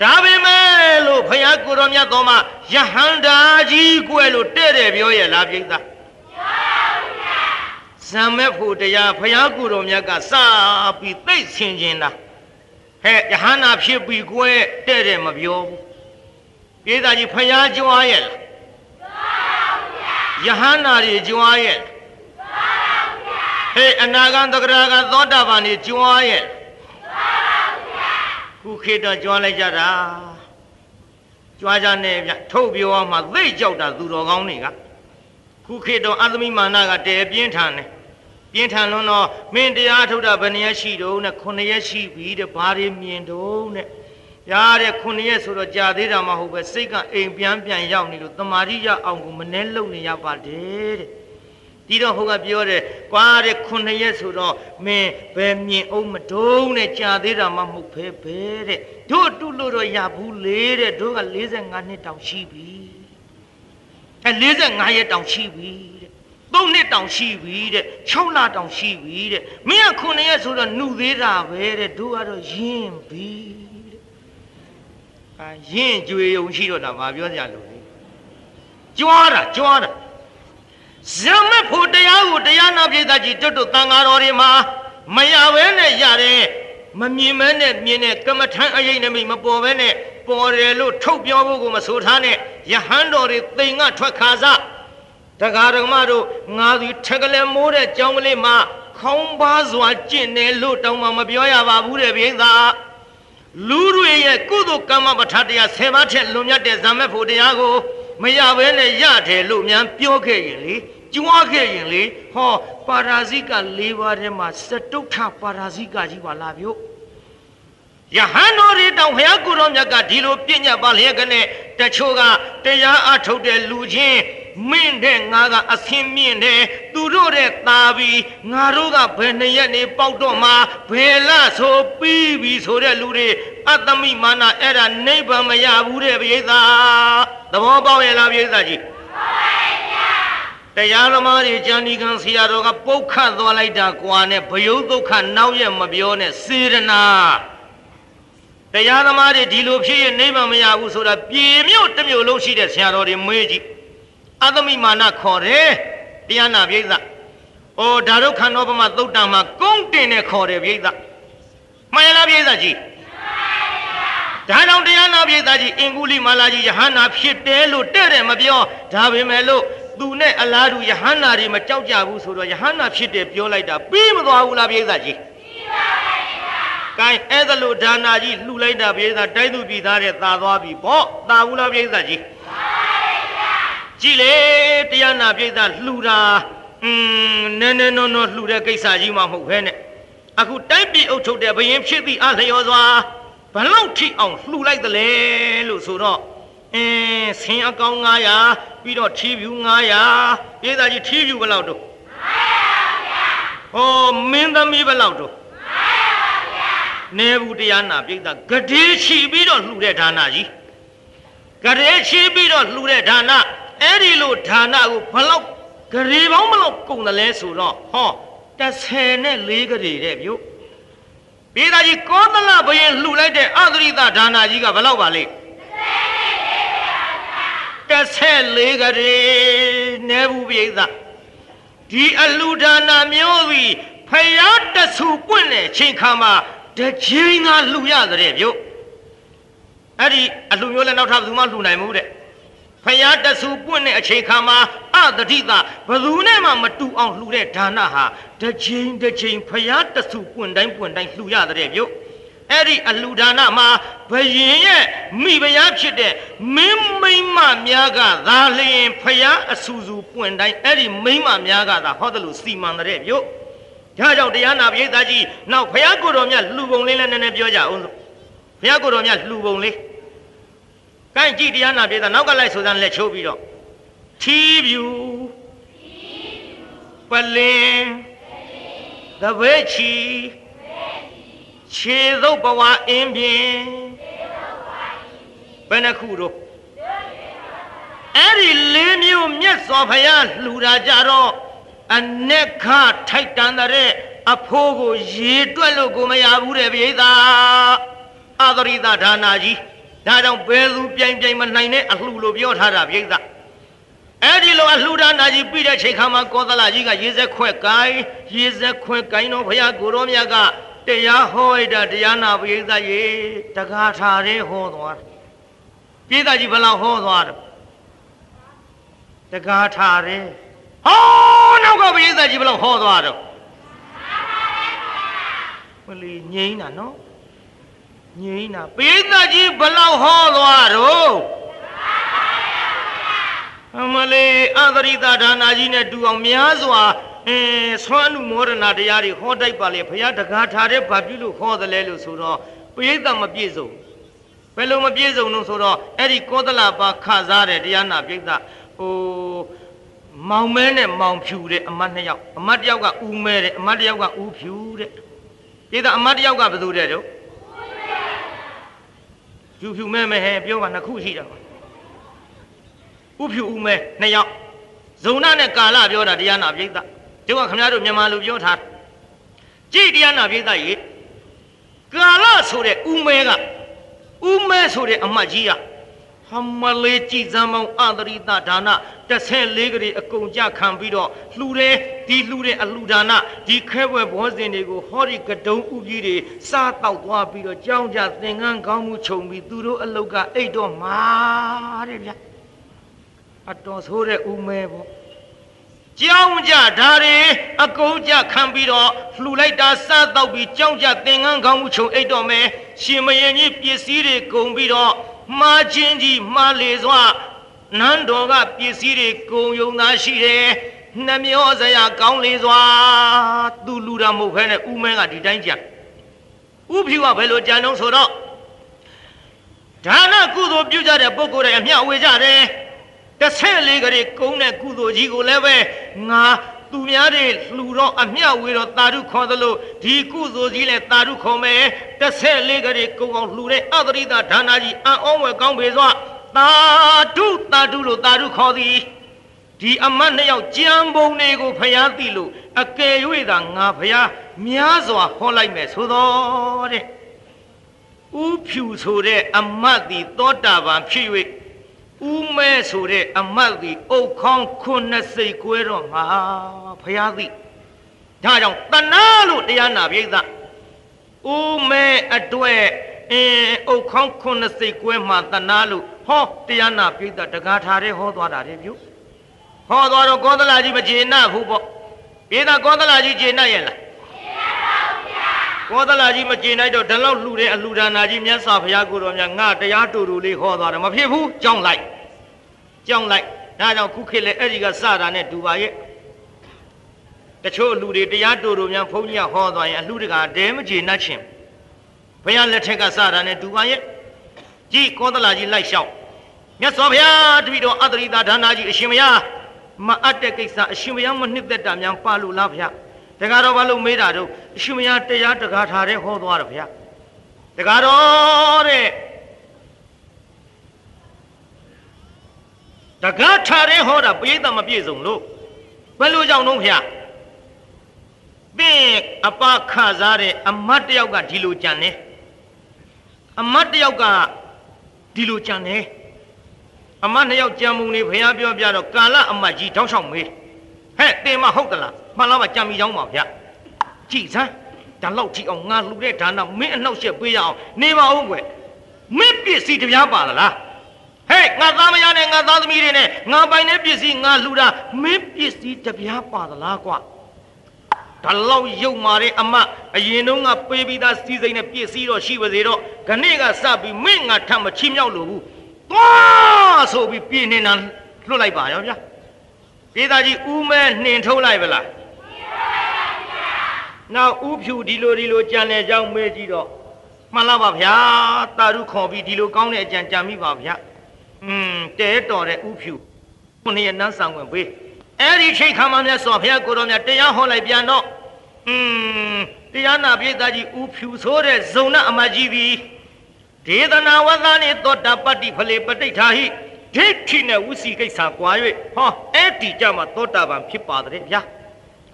ဒါပေမဲ့လို့ဘုရားကိုရောမြတ်တော်မှာယဟန္တာကြီးကွယ်လို့တဲ့တယ်ပြောရလားပြိဿဇံမဲ့ဖို့တရားဘုရားကိုရောမြတ်ကစပြီးသိတ်ဆင်ခြင်းတာဟဲ့ယဟန္တာဖြစ်ပြီးကွယ်တဲ့တယ်မပြောဘူး ပြိဿကြီးဘုရားကြွားရဲ့လားယဟန္တာတွေကြွားရဲ့ဟေးအနာဂံတဂရကသောတာပန်တွေကြွားရဲ့ခုခေတ်တော့ကြွားလိုက်ကြတာကြွားကြနေဗျထုတ်ပြောအောင်မှသိကြောက်တာသူတော်ကောင်းတွေကခုခေတ်တော့အသမိမာနကတဲပြင်းထန်တယ်ပြင်းထန်လွန်းတော့မင်းတရားထုတ်တာဘယ်နှရက်ရှိတုံးနဲ့ခုနှစ်ရက်ရှိပြီတဲ့ဘာတွေမြင်တုံးနဲ့ ရတဲ့ခုနှစ်ရက်ဆိုတော့ကြာသေးတာမဟုတ်ပဲစိတ်ကအိမ်ပြန်ပြန်ရောက်နေလို့တမာရိရအောင်ကိုမနှဲလုံနေရပါတယ်တဲ့ဒီတော့ဟိုကပြောတယ်ကွာတဲ့ခုနှစ်ရက်ဆိုတော့မင်းဘယ်မြင်အောင်မတုံးနဲ့ကြာသေးတာမှမဟုတ်ပဲပဲတဲ့တို့တုလို့တော့ရဘူးလေတဲ့တို့က45နှစ်တောင်ရှိပြီအဲ45ရက်တောင်ရှိပြီတဲ့3နှစ်တောင်ရှိပြီတဲ့6လတောင်ရှိပြီတဲ့မင်းကခုနှစ်ရက်ဆိုတော့နှုတ်သေးတာပဲတဲ့တို့ကတော့ယင်းပြီအာ ရင့်ကြွေုံရှိတော့တာမပြောကြလို့လေကြွားတာကြွားတာဇမတ်ဖို့တရားကိုတရားနာပြည်သားကြီးတွတ်တွတ်တန်ဃာတော်တွေမှာမရဘဲနဲ့ရတယ်မမြင်မဲနဲ့မြင်တဲ့ကမ္မထံအရေးနမိတ်မပေါ်ဘဲနဲ့ပေါ်တယ်လို့ထုတ်ပြောဖို့ကိုမဆိုထားနဲ့ယဟန်တော်တွေတိမ်ကထွက်ခါစားတက္ကရာမတို့ငါသည်ထက်ကလေးမိုးတဲ့ကြောင်းကလေးမှာခေါင်းပါစွာကျင့်တယ်လို့တောင်းမှမပြောရပါဘူးတဲ့ပြိဿာ လူတွေရဲ့ကုသိုလ်ကမ္မပဋ္ဌာန်းတရား10ပါးထက်လွန်မြတ်တဲ့ဇာမက်ဖို့တရားကိုမရဘဲနဲ့ရတယ်လို့များပြောခဲ့ရင်လေကြွားခဲ့ရင်လေဟောပါရာဇိက၄ပါးထဲမှာစတုထပါရာဇိကကြီးပါလားဗျို့ ယဟန်တော်တွေတောင်ဘုရားကိုယ်တော်မြတ်ကဒီလိုပြညတ်ပါလျက်ကနဲ့တချို့ကတရားအထုတ်တဲ့လူချင်းမင်းတဲ့ငါကအဆင်မြင့်တယ်သူတို့တဲ့ตาပြီးငါတို့ကဘယ်နှစ်ရက်နေပေါက်တော့မှဘယ်လဆိုပြီးပြီဆိုတဲ့လူတွေအတ္တမိမာနအဲ့ဒါနိဗ္ဗာန်မရဘူးတဲ့ပိဿာသဘောပေါက်ရဲ့လားပိဿာကြီးတရားသမားတွေကျန်ဒီကံဆရာတော်ကပုတ်ခတ်သွားလိုက်တာကွာနဲ့ဘယုတ်ဒုက္ခနောက်ရမပြောနဲ့စေရနာ တရားသမားတွေဒီလိုဖြစ်ရင်နိဗ္ဗာန်မရဘူးဆိုတာပြေမြို့တစ်မြို့လုံးရှိတဲ့ဆရာတော်တွေမေးကြည့်အသမိမာနခေါ်တယ်တရားနာပြိဿ။အိုဒါတို့ခန္ဓာပမသုတ်တံမှာကုန်းတင်နဲ့ခေါ်တယ်ပြိဿ။မှန်ရလားပြိဿကြီး။ဒါကြောင့်တရားနာပြိဿကြီးအင်ကုလိမာလာကြီးယဟန္တာဖြစ်တယ်လို့တဲ့တယ်မပြောဒါပေမဲ့လို့သူနဲ့အလားတူယဟန္တာတွေမကြောက်ကြဘူးဆိုတော့ယဟန္တာဖြစ်တယ်ပြောလိုက်တာပြီးမသွားဘူးလားပြိဿကြီး။ ကိုင်းအဲ့ဒါလို့ဒါနာကြီးလှူလိုက်တာပြိဿတိုက်သူပြည်သားတဲ့သာသွားပြီပေါ့သာဘူးလားပြိဿကြီးကြည်လေတရားနာပြိဿလှူတာอืมနည်းနည်းနော်နော်လှူတဲ့ကိစ္စကြီးမှမဟုတ်ဘဲနဲ့အခုတိုက်ပြည်အုပ်ချုပ်တဲ့ဘယင်းဖြစ်သည့်အလျော်စွာဘလောက်ထိအောင်လှူလိုက်သလဲလို့ဆိုတော့အင်းဆင်းအကောင်900ပြီးတော့ထီးဖြူ900ပြည်သားကြီးထီးဖြူဘယ်လောက်တော့900ပါဗျာဟောမင်းသမီးဘယ်လောက်တော့900ပါဗျာ နေဘူးတရားနာပြိဿဂတိချီပြီးတော့လှူတဲ့ဒါနကြီးဂတိချီပြီးတော့လှူတဲ့ဒါနအဲ့ဒီလိုဒါနကိုဘလောက်ဂရေပေါင်းမလို့ကုန်တယ်လဲဆိုတော့ဟော30နဲ့4ဂရေတဲ့ပြုပြည်သားကြီးကောသလဘယင်လှူလိုက်တဲ့အသရိတဒါနကြီးကဘလောက်ပါလဲ14ဂရေနေဘူးပြည်သားဒီအလှူဒါနမျိုးပြီးဖယားတဆူပွင့်တဲ့ချိန်ခါမှာ တချင်းကလှူရတဲ့ပြုအဲ့ဒီအလှူမျိုးလည်းနောက်ထပ်ဘယ်သူမှလှူနိုင်မှုတဲ့ဖယားတဆူပွင့်တဲ့အချိန်ခါမှာအတတိတာဘယ်သူနဲ့မှမတူအောင်လှူတဲ့ဒါနဟာတချင်းတချင်းဖယားတဆူပွင့်တိုင်းပွင့်တိုင်းလှူရတဲ့ပြုအဲ့ဒီအလှူဒါနမှာဘယင်ရဲ့မိဖုရားဖြစ်တဲ့မင်းမိမများကသာလျင်ဖယားအဆူဆူပွင့်တိုင်းအဲ့ဒီမိမများကသာဟောတယ်လို့စီမံတဲ့ပြု ဒါကြောင့်တရားနာပိဋကကြီးနောက်ဖယားကိုတော်မြတ်လှူပုံလေးလည်းနည်းနည်းပြောကြအောင်လို့ဖယားကိုတော်မြတ်လှူပုံလေးကိုင်းကြည့်တရားနာပိဋကနောက်ကလိုက်ဆိုစမ်းလက်ချိုးပြီးတော့ထီးပြူပလင်သဘဲချီခြေသုတ်ဘဝအင်းပြင်းဘယ်နှခုတော့အဲ့ဒီလေးမျိုးမြတ်စွာဘုရားလှူတာကြတော့ အ내ခထိုက်တန်တဲ့အဖိုးကိုရေတွက်လို့ကိုမရဘူးတဲ့ပိဿာအသရိတဒါနာကြီးဒါကြောင့်ဘယ်သူပြိုင်ပြိုင်မနိုင်တဲ့အလှလို့ပြောထားတာပိဿာအဲ့ဒီလိုအလှဒါနာကြီးပြီးတဲ့ချိန်ခါမှာကောသလကြီးကရေစက်ခွက်ကိုင်းရေစက်ခွက်ကိုင်းတော့ဘုရားကိုရောမြတ်ကတရားဟောရတာတရားနာပိဿာရေတကားထားရဲဟောသွားပိဿာကြီးဘယ်လောက်ဟောသွားတယ်တကားထားရဲဟော နောက်ကပိဿာကြီးဘယ်လောက်ဟောသွားတော့မလီငိမ့်တာနော်ငိမ့်တာပိဿာကြီးဘယ်လောက်ဟောသွားတော့အမလေးအသရိတဒါနာကြီးနဲ့တူအောင်များစွာအဲဆွမ်းနုမောဒနာတရားတွေဟောတိုက်ပါလေဘုရားတကားထားတဲ့ဘာပြုလို့ဟောသလဲလို့ဆိုတော့ပိဿမပြည့်စုံဘယ်လိုမပြည့်စုံလို့ဆိုတော့အဲ့ဒီကောသလပါခစားတဲ့တရားနာပိဿဟို မောင်မဲနဲ့မောင်ဖြူတဲ့အမတ်နှစ်ယောက်အမတ်တစ်ယောက်ကဦးမဲတဲ့အမတ်တစ်ယောက်ကဦးဖြူတဲ့ပိဿအမတ်တစ်ယောက်ကဘယ်သူတဲ့တော့ဖြူဖြူမဲမဲဟဲပြောပါနှစ်ခုရှိတယ်ဥဖြူဥမဲနှစ်ယောက်ဇုံနာနဲ့ကာလပြောတာတရားနာပိဿတို့ကခင်ဗျားတို့မြန်မာလူပြောထားကြည်တရားနာပိဿရေကာလဆိုတဲ့ဥမဲကဥမဲဆိုတဲ့အမတ်ကြီးက ဟမလေးကြည်စမ်းမောင်းအသရိတဒါန14ကလေးအကုန်ကြခံပြီးတော့လှူတယ်ဒီလှူတဲ့အလှူဒါနဒီခဲဘွယ်ဘောဇင်တွေကိုဟောဒီကတုံဥကြီးတွေစားတောက်သွားပြီးတော့ကြောင်းကြသင်္ကန်းကောင်းမှုခြုံပြီးသူတို့အလုတ်ကအိတ်တော့မှာတဲ့ဗျာအတော်ဆိုးတဲ့ဥမဲပေါ့ကြောင်းကြဓာရီအကုန်ကြခံပြီးတော့လှူလိုက်တာစားတော့ပြီးကြောင်းကြသင်္ကန်းကောင်းမှုခြုံအိတ်တော့မယ်ရှင်မရင်ကြီးပစ္စည်းတွေကုန်ပြီးတော့ မှားချင်းကြီးမှားလေစွာနန်းတော်ကပစ္စည်းတွေကုန်ယုံသားရှိတယ်နှမျောစရာကောင်းလေစွာသူလူတာမဟုတ်ဖဲနဲ့ဥမဲကဒီတိုင်းကြံဥဖြူကဘယ်လိုကြံတော့ဆိုတော့ဒါနကုသိုလ်ပြုကြတဲ့ပုဂ္ဂိုလ်တွေအမျှဝေကြတယ်တစ်ဆက်လေးကလေးကုန်းတဲ့ကုသိုလ်ကြီးကိုလည်းပဲငါ သူများတွေလှူတော့အမျှဝေတော့တာဓုခေါ်သလိုဒီကုသိုလ်ကြီးလည်းတာဓုခေါ်မယ်တစ်ဆက်လေးကလေးကုန်းအောင်လှူတဲ့အသရိတဒါနာကြီးအံ့ဩဝယ်ကောင်းပေစွာတာဓုတာဓုလို့တာဓုခေါ်သည်ဒီအမတ်နှစ်ယောက်ကြံပုံတွေကိုဖျားသိလို့အကယ်၍သာငါဖျားများစွာဟောလိုက်မယ်ဆိုတော့တဲ့ဥဖြူဆိုတဲ့အမတ်သည်သောတာပန်ဖြစ်၍ ဦးမဲဆိုတဲ့အမတ်သည်အုတ်ခေါင်းခုနှစ်စိတ်ကွဲတော့မှာဖျားသိဒါကြောင့်တဏှာလို့တရားနာပြိဿဦးမဲအတွက်အင်းအုတ်ခေါင်းခုနှစ်စိတ်ကွဲမှာတဏှာလို့ဟောတရားနာပြိဿတကားထားတဲ့ဟောသွားတာလေပြုဟောသွားတော့ကောသလကြီးမကျေနပ်ဘူးပေါ့ပြိဿကောသလကြီးကျေနပ်ရဲ့လားကောသလကြီးမကျေနပ်တော့ဒီလောက်လှူတဲ့အလှူဒါနာကြီးမြတ်စွာဘုရားကိုတော်မြတ်ငါတရားတူတူလေးဟောသွားတယ်မဖြစ်ဘူးကြောင်းလိုက် ကြောင်းလိုက်ဒါကြောင့်ခုခေတ်လေအဲ့ဒီကစတာနဲ့ဒူပါရဲ့တချို့လူတွေတရားတူတူများဘုန်းကြီးကဟောသွားရင်အလှတကာဒဲမကျေနပ်ခြင်းဘုရားလက်ထက်ကစတာနဲ့ဒူပါရဲ့ကြည်ကောသလကြီးလိုက်လျှောက်မြတ်စွာဘုရားတပည့်တော်အတ္တရိတာဒါနာကြီးအရှင်ဘုရားမအပ်တဲ့ကိစ္စအရှင်ဘုရားမနှစ်သက်တာများပါလို့လားဘုရားတကားတော့ဘာလို့မေးတာတော့အရှင်ဘုရားတရားတကားထားတဲ့ဟောသွားတယ်ဘုရားတကားတော့တဲ့ တကားထားတဲ့ဟောတာပိဋကမပြည့်စုံလို့ဘယ်လိုကြောင့်တော့ဖျားပင်အပခစားတဲ့အမတ်တယောက်ကဒီလိုကြံနေအမတ်တယောက်ကဒီလိုကြံနေအမတ်နှစ်ယောက်ကြံမှုနေဘုရားပြောပြတော့ကာလအမတ်ကြီးတောင်းလျှောက်မေးဟဲ့တင်မဟုတ်သလားမှန်လားမကြံမိကြောင်းပါဗျကြည်စမ်းဒါလောက်ကြည့်အောင်ငါလှူတဲ့ဒါနမင်းအနှောက်အယှက်ပေးရအောင်နေပါဦးကွယ်မင်းပစ္စည်းတပြားပါလား ဟဲ့ငါသားမယားနဲ့ငါသားသမီးတွေနဲ့ငါပိုင်တဲ့ပစ္စည်းငါလှူတာမင်းပစ္စည်းတပြားပါသလားကွာဒါလောက်ရုပ်မာတဲ့အမအရင်တုန်းကပေးပြီးသားစီစိမ့်နဲ့ပစ္စည်းတော့ရှိပါစေတော့ခဏကစပြီးမင်းငါထပ်မချီမြောက်လို့ဘူးသွားဆိုပြီးပြင်းနေတာလွတ်လိုက်ပါရောဗျာဒေသကြီးဦးမဲနှင်ထုတ်လိုက်ပါလားနောက်ဥဖြူဒီလိုဒီလိုကြံနေကြောင်းမေးကြည့်တော့မှန်လားပါဗျာတာရုခေါ်ပြီးဒီလိုကောင်းတဲ့အကြံကြံမိပါဗျာ อืมတဲတော်တဲ့ဥဖြူခုနှစ်ရက်နန်းဆောင်ဝင်ပေးအဲ့ဒီချိန်ခါမှမြတ်စွာဘုရားကိုတော်မြတ်တရားဟောလိုက်ပြန်တော့อืมတရားနာပိသကြီးဥဖြူဆိုတဲ့ဇုံနာအမကြီးပြီဒေသနာဝသနေသောတာပတ္တိဖလေပဋိဋ္ဌာဟိဒိဋ္ဌိနဲ့ဝစီကိစ္စကွာ၍ဟောအဲ့ဒီကြမှာသောတာပန်ဖြစ်ပါတဲ့ဗျာ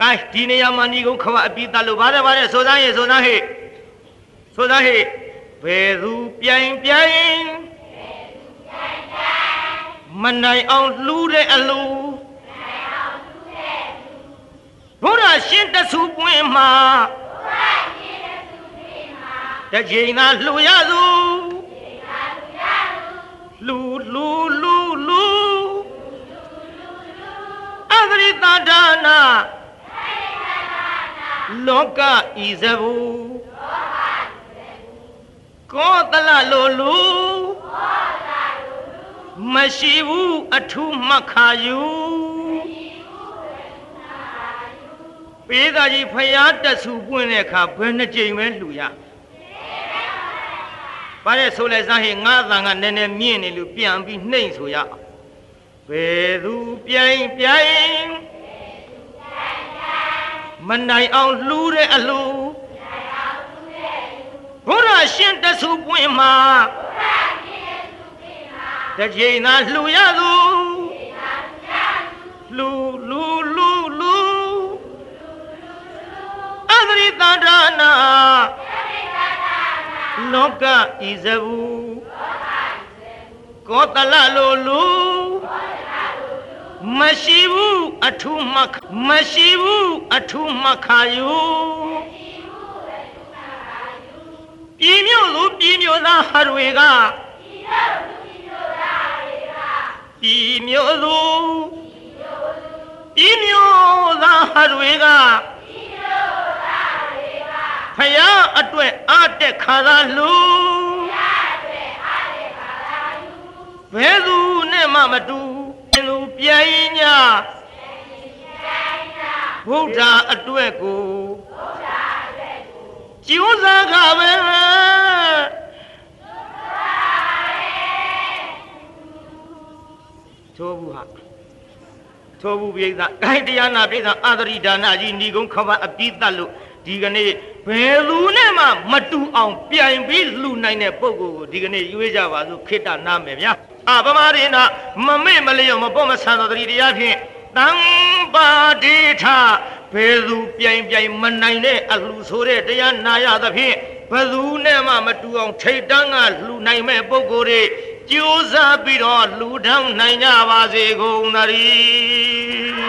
အဲဒီနေရာမှာညီကုန်းခဝအပိတလို့ဗါတယ်ဗါတယ်ဆိုသားရေဆိုသားဟိဆိုသားဟိဘယ်သူပြိုင်ပြိုင် မနိုင်အောင်လှူတဲ့အလူဘုရားရှင်တဆူပွင့်မှာတချိန်သာလှူရသူလှူလှူလှူလှူအဂရိတဒါနာလောကဤဇဘူကော တလလိုလူမရှိဘူးအထုမှတ်ခါယူပေးသားကြီးဖျားတဆူပွင့်တဲ့အခါဘယ်နှကြိမ်ပဲလှူရပါတဲ့ဆိုလဲစားဟေငါးတန်ကနည်းနည်းမြင့်နေလို့ပြန်ပြီးနှိမ့်ဆိုရအောင်ဘယ်သူပြိုင်ပြိုင်မနိုင်အောင်လှူတဲ့အလှူဘု ရားရှင်တဆူပွင့်မှာတချိန်သာလှူရသူလှူလှူလှူလှူအသရိတဒါနာလောကဤဇဘူကောတလလိုလူမရှိဘူးအထုမခမရှိဘူးအထုမခါယူ ပြည်မြို့လူပြည်မြို့သားဟာတွေကပြည်မြို့လူပြည်မြို့သားဟာတွေကဖယားအတွက်အတက်ခါသာလူဘယ်သူနဲ့မှမတူလူပြိုင်ညာဗုဒ္ဓအတွက်ကို ကျိုးစားကပဲသောဘူးဟာသောဘူးပိဿဂိုင်းတရားနာပိဿအာသရိဒါနကြီးဏီကုံခမအပိတလို့ဒီကနေ့ဘယ်လူနဲ့မှမတူအောင်ပြိုင်ပြီးလှူနိုင်တဲ့ပုံကိုဒီကနေ့ရွေးကြပါစို့ခိတ္တနာမယ်ဗျာအာဗမာရိနာမမေ့မလျော့မပေါ့မဆန်တော်တတိတရားဖြင့် တံပါတိထဘယ်သူပြိုင်ပြိုင်မနိုင်တဲ့အလှဆိုတဲ့တရားနာရသဖြင့်ဘယ်သူနဲ့မှမတူအောင်ထိတ်တန်းကလှူနိုင်မဲ့ပုံကိုယ်တွေကြိုးစားပြီးတော့လှူထောင်နိုင်ကြပါစေကုန်သတည်း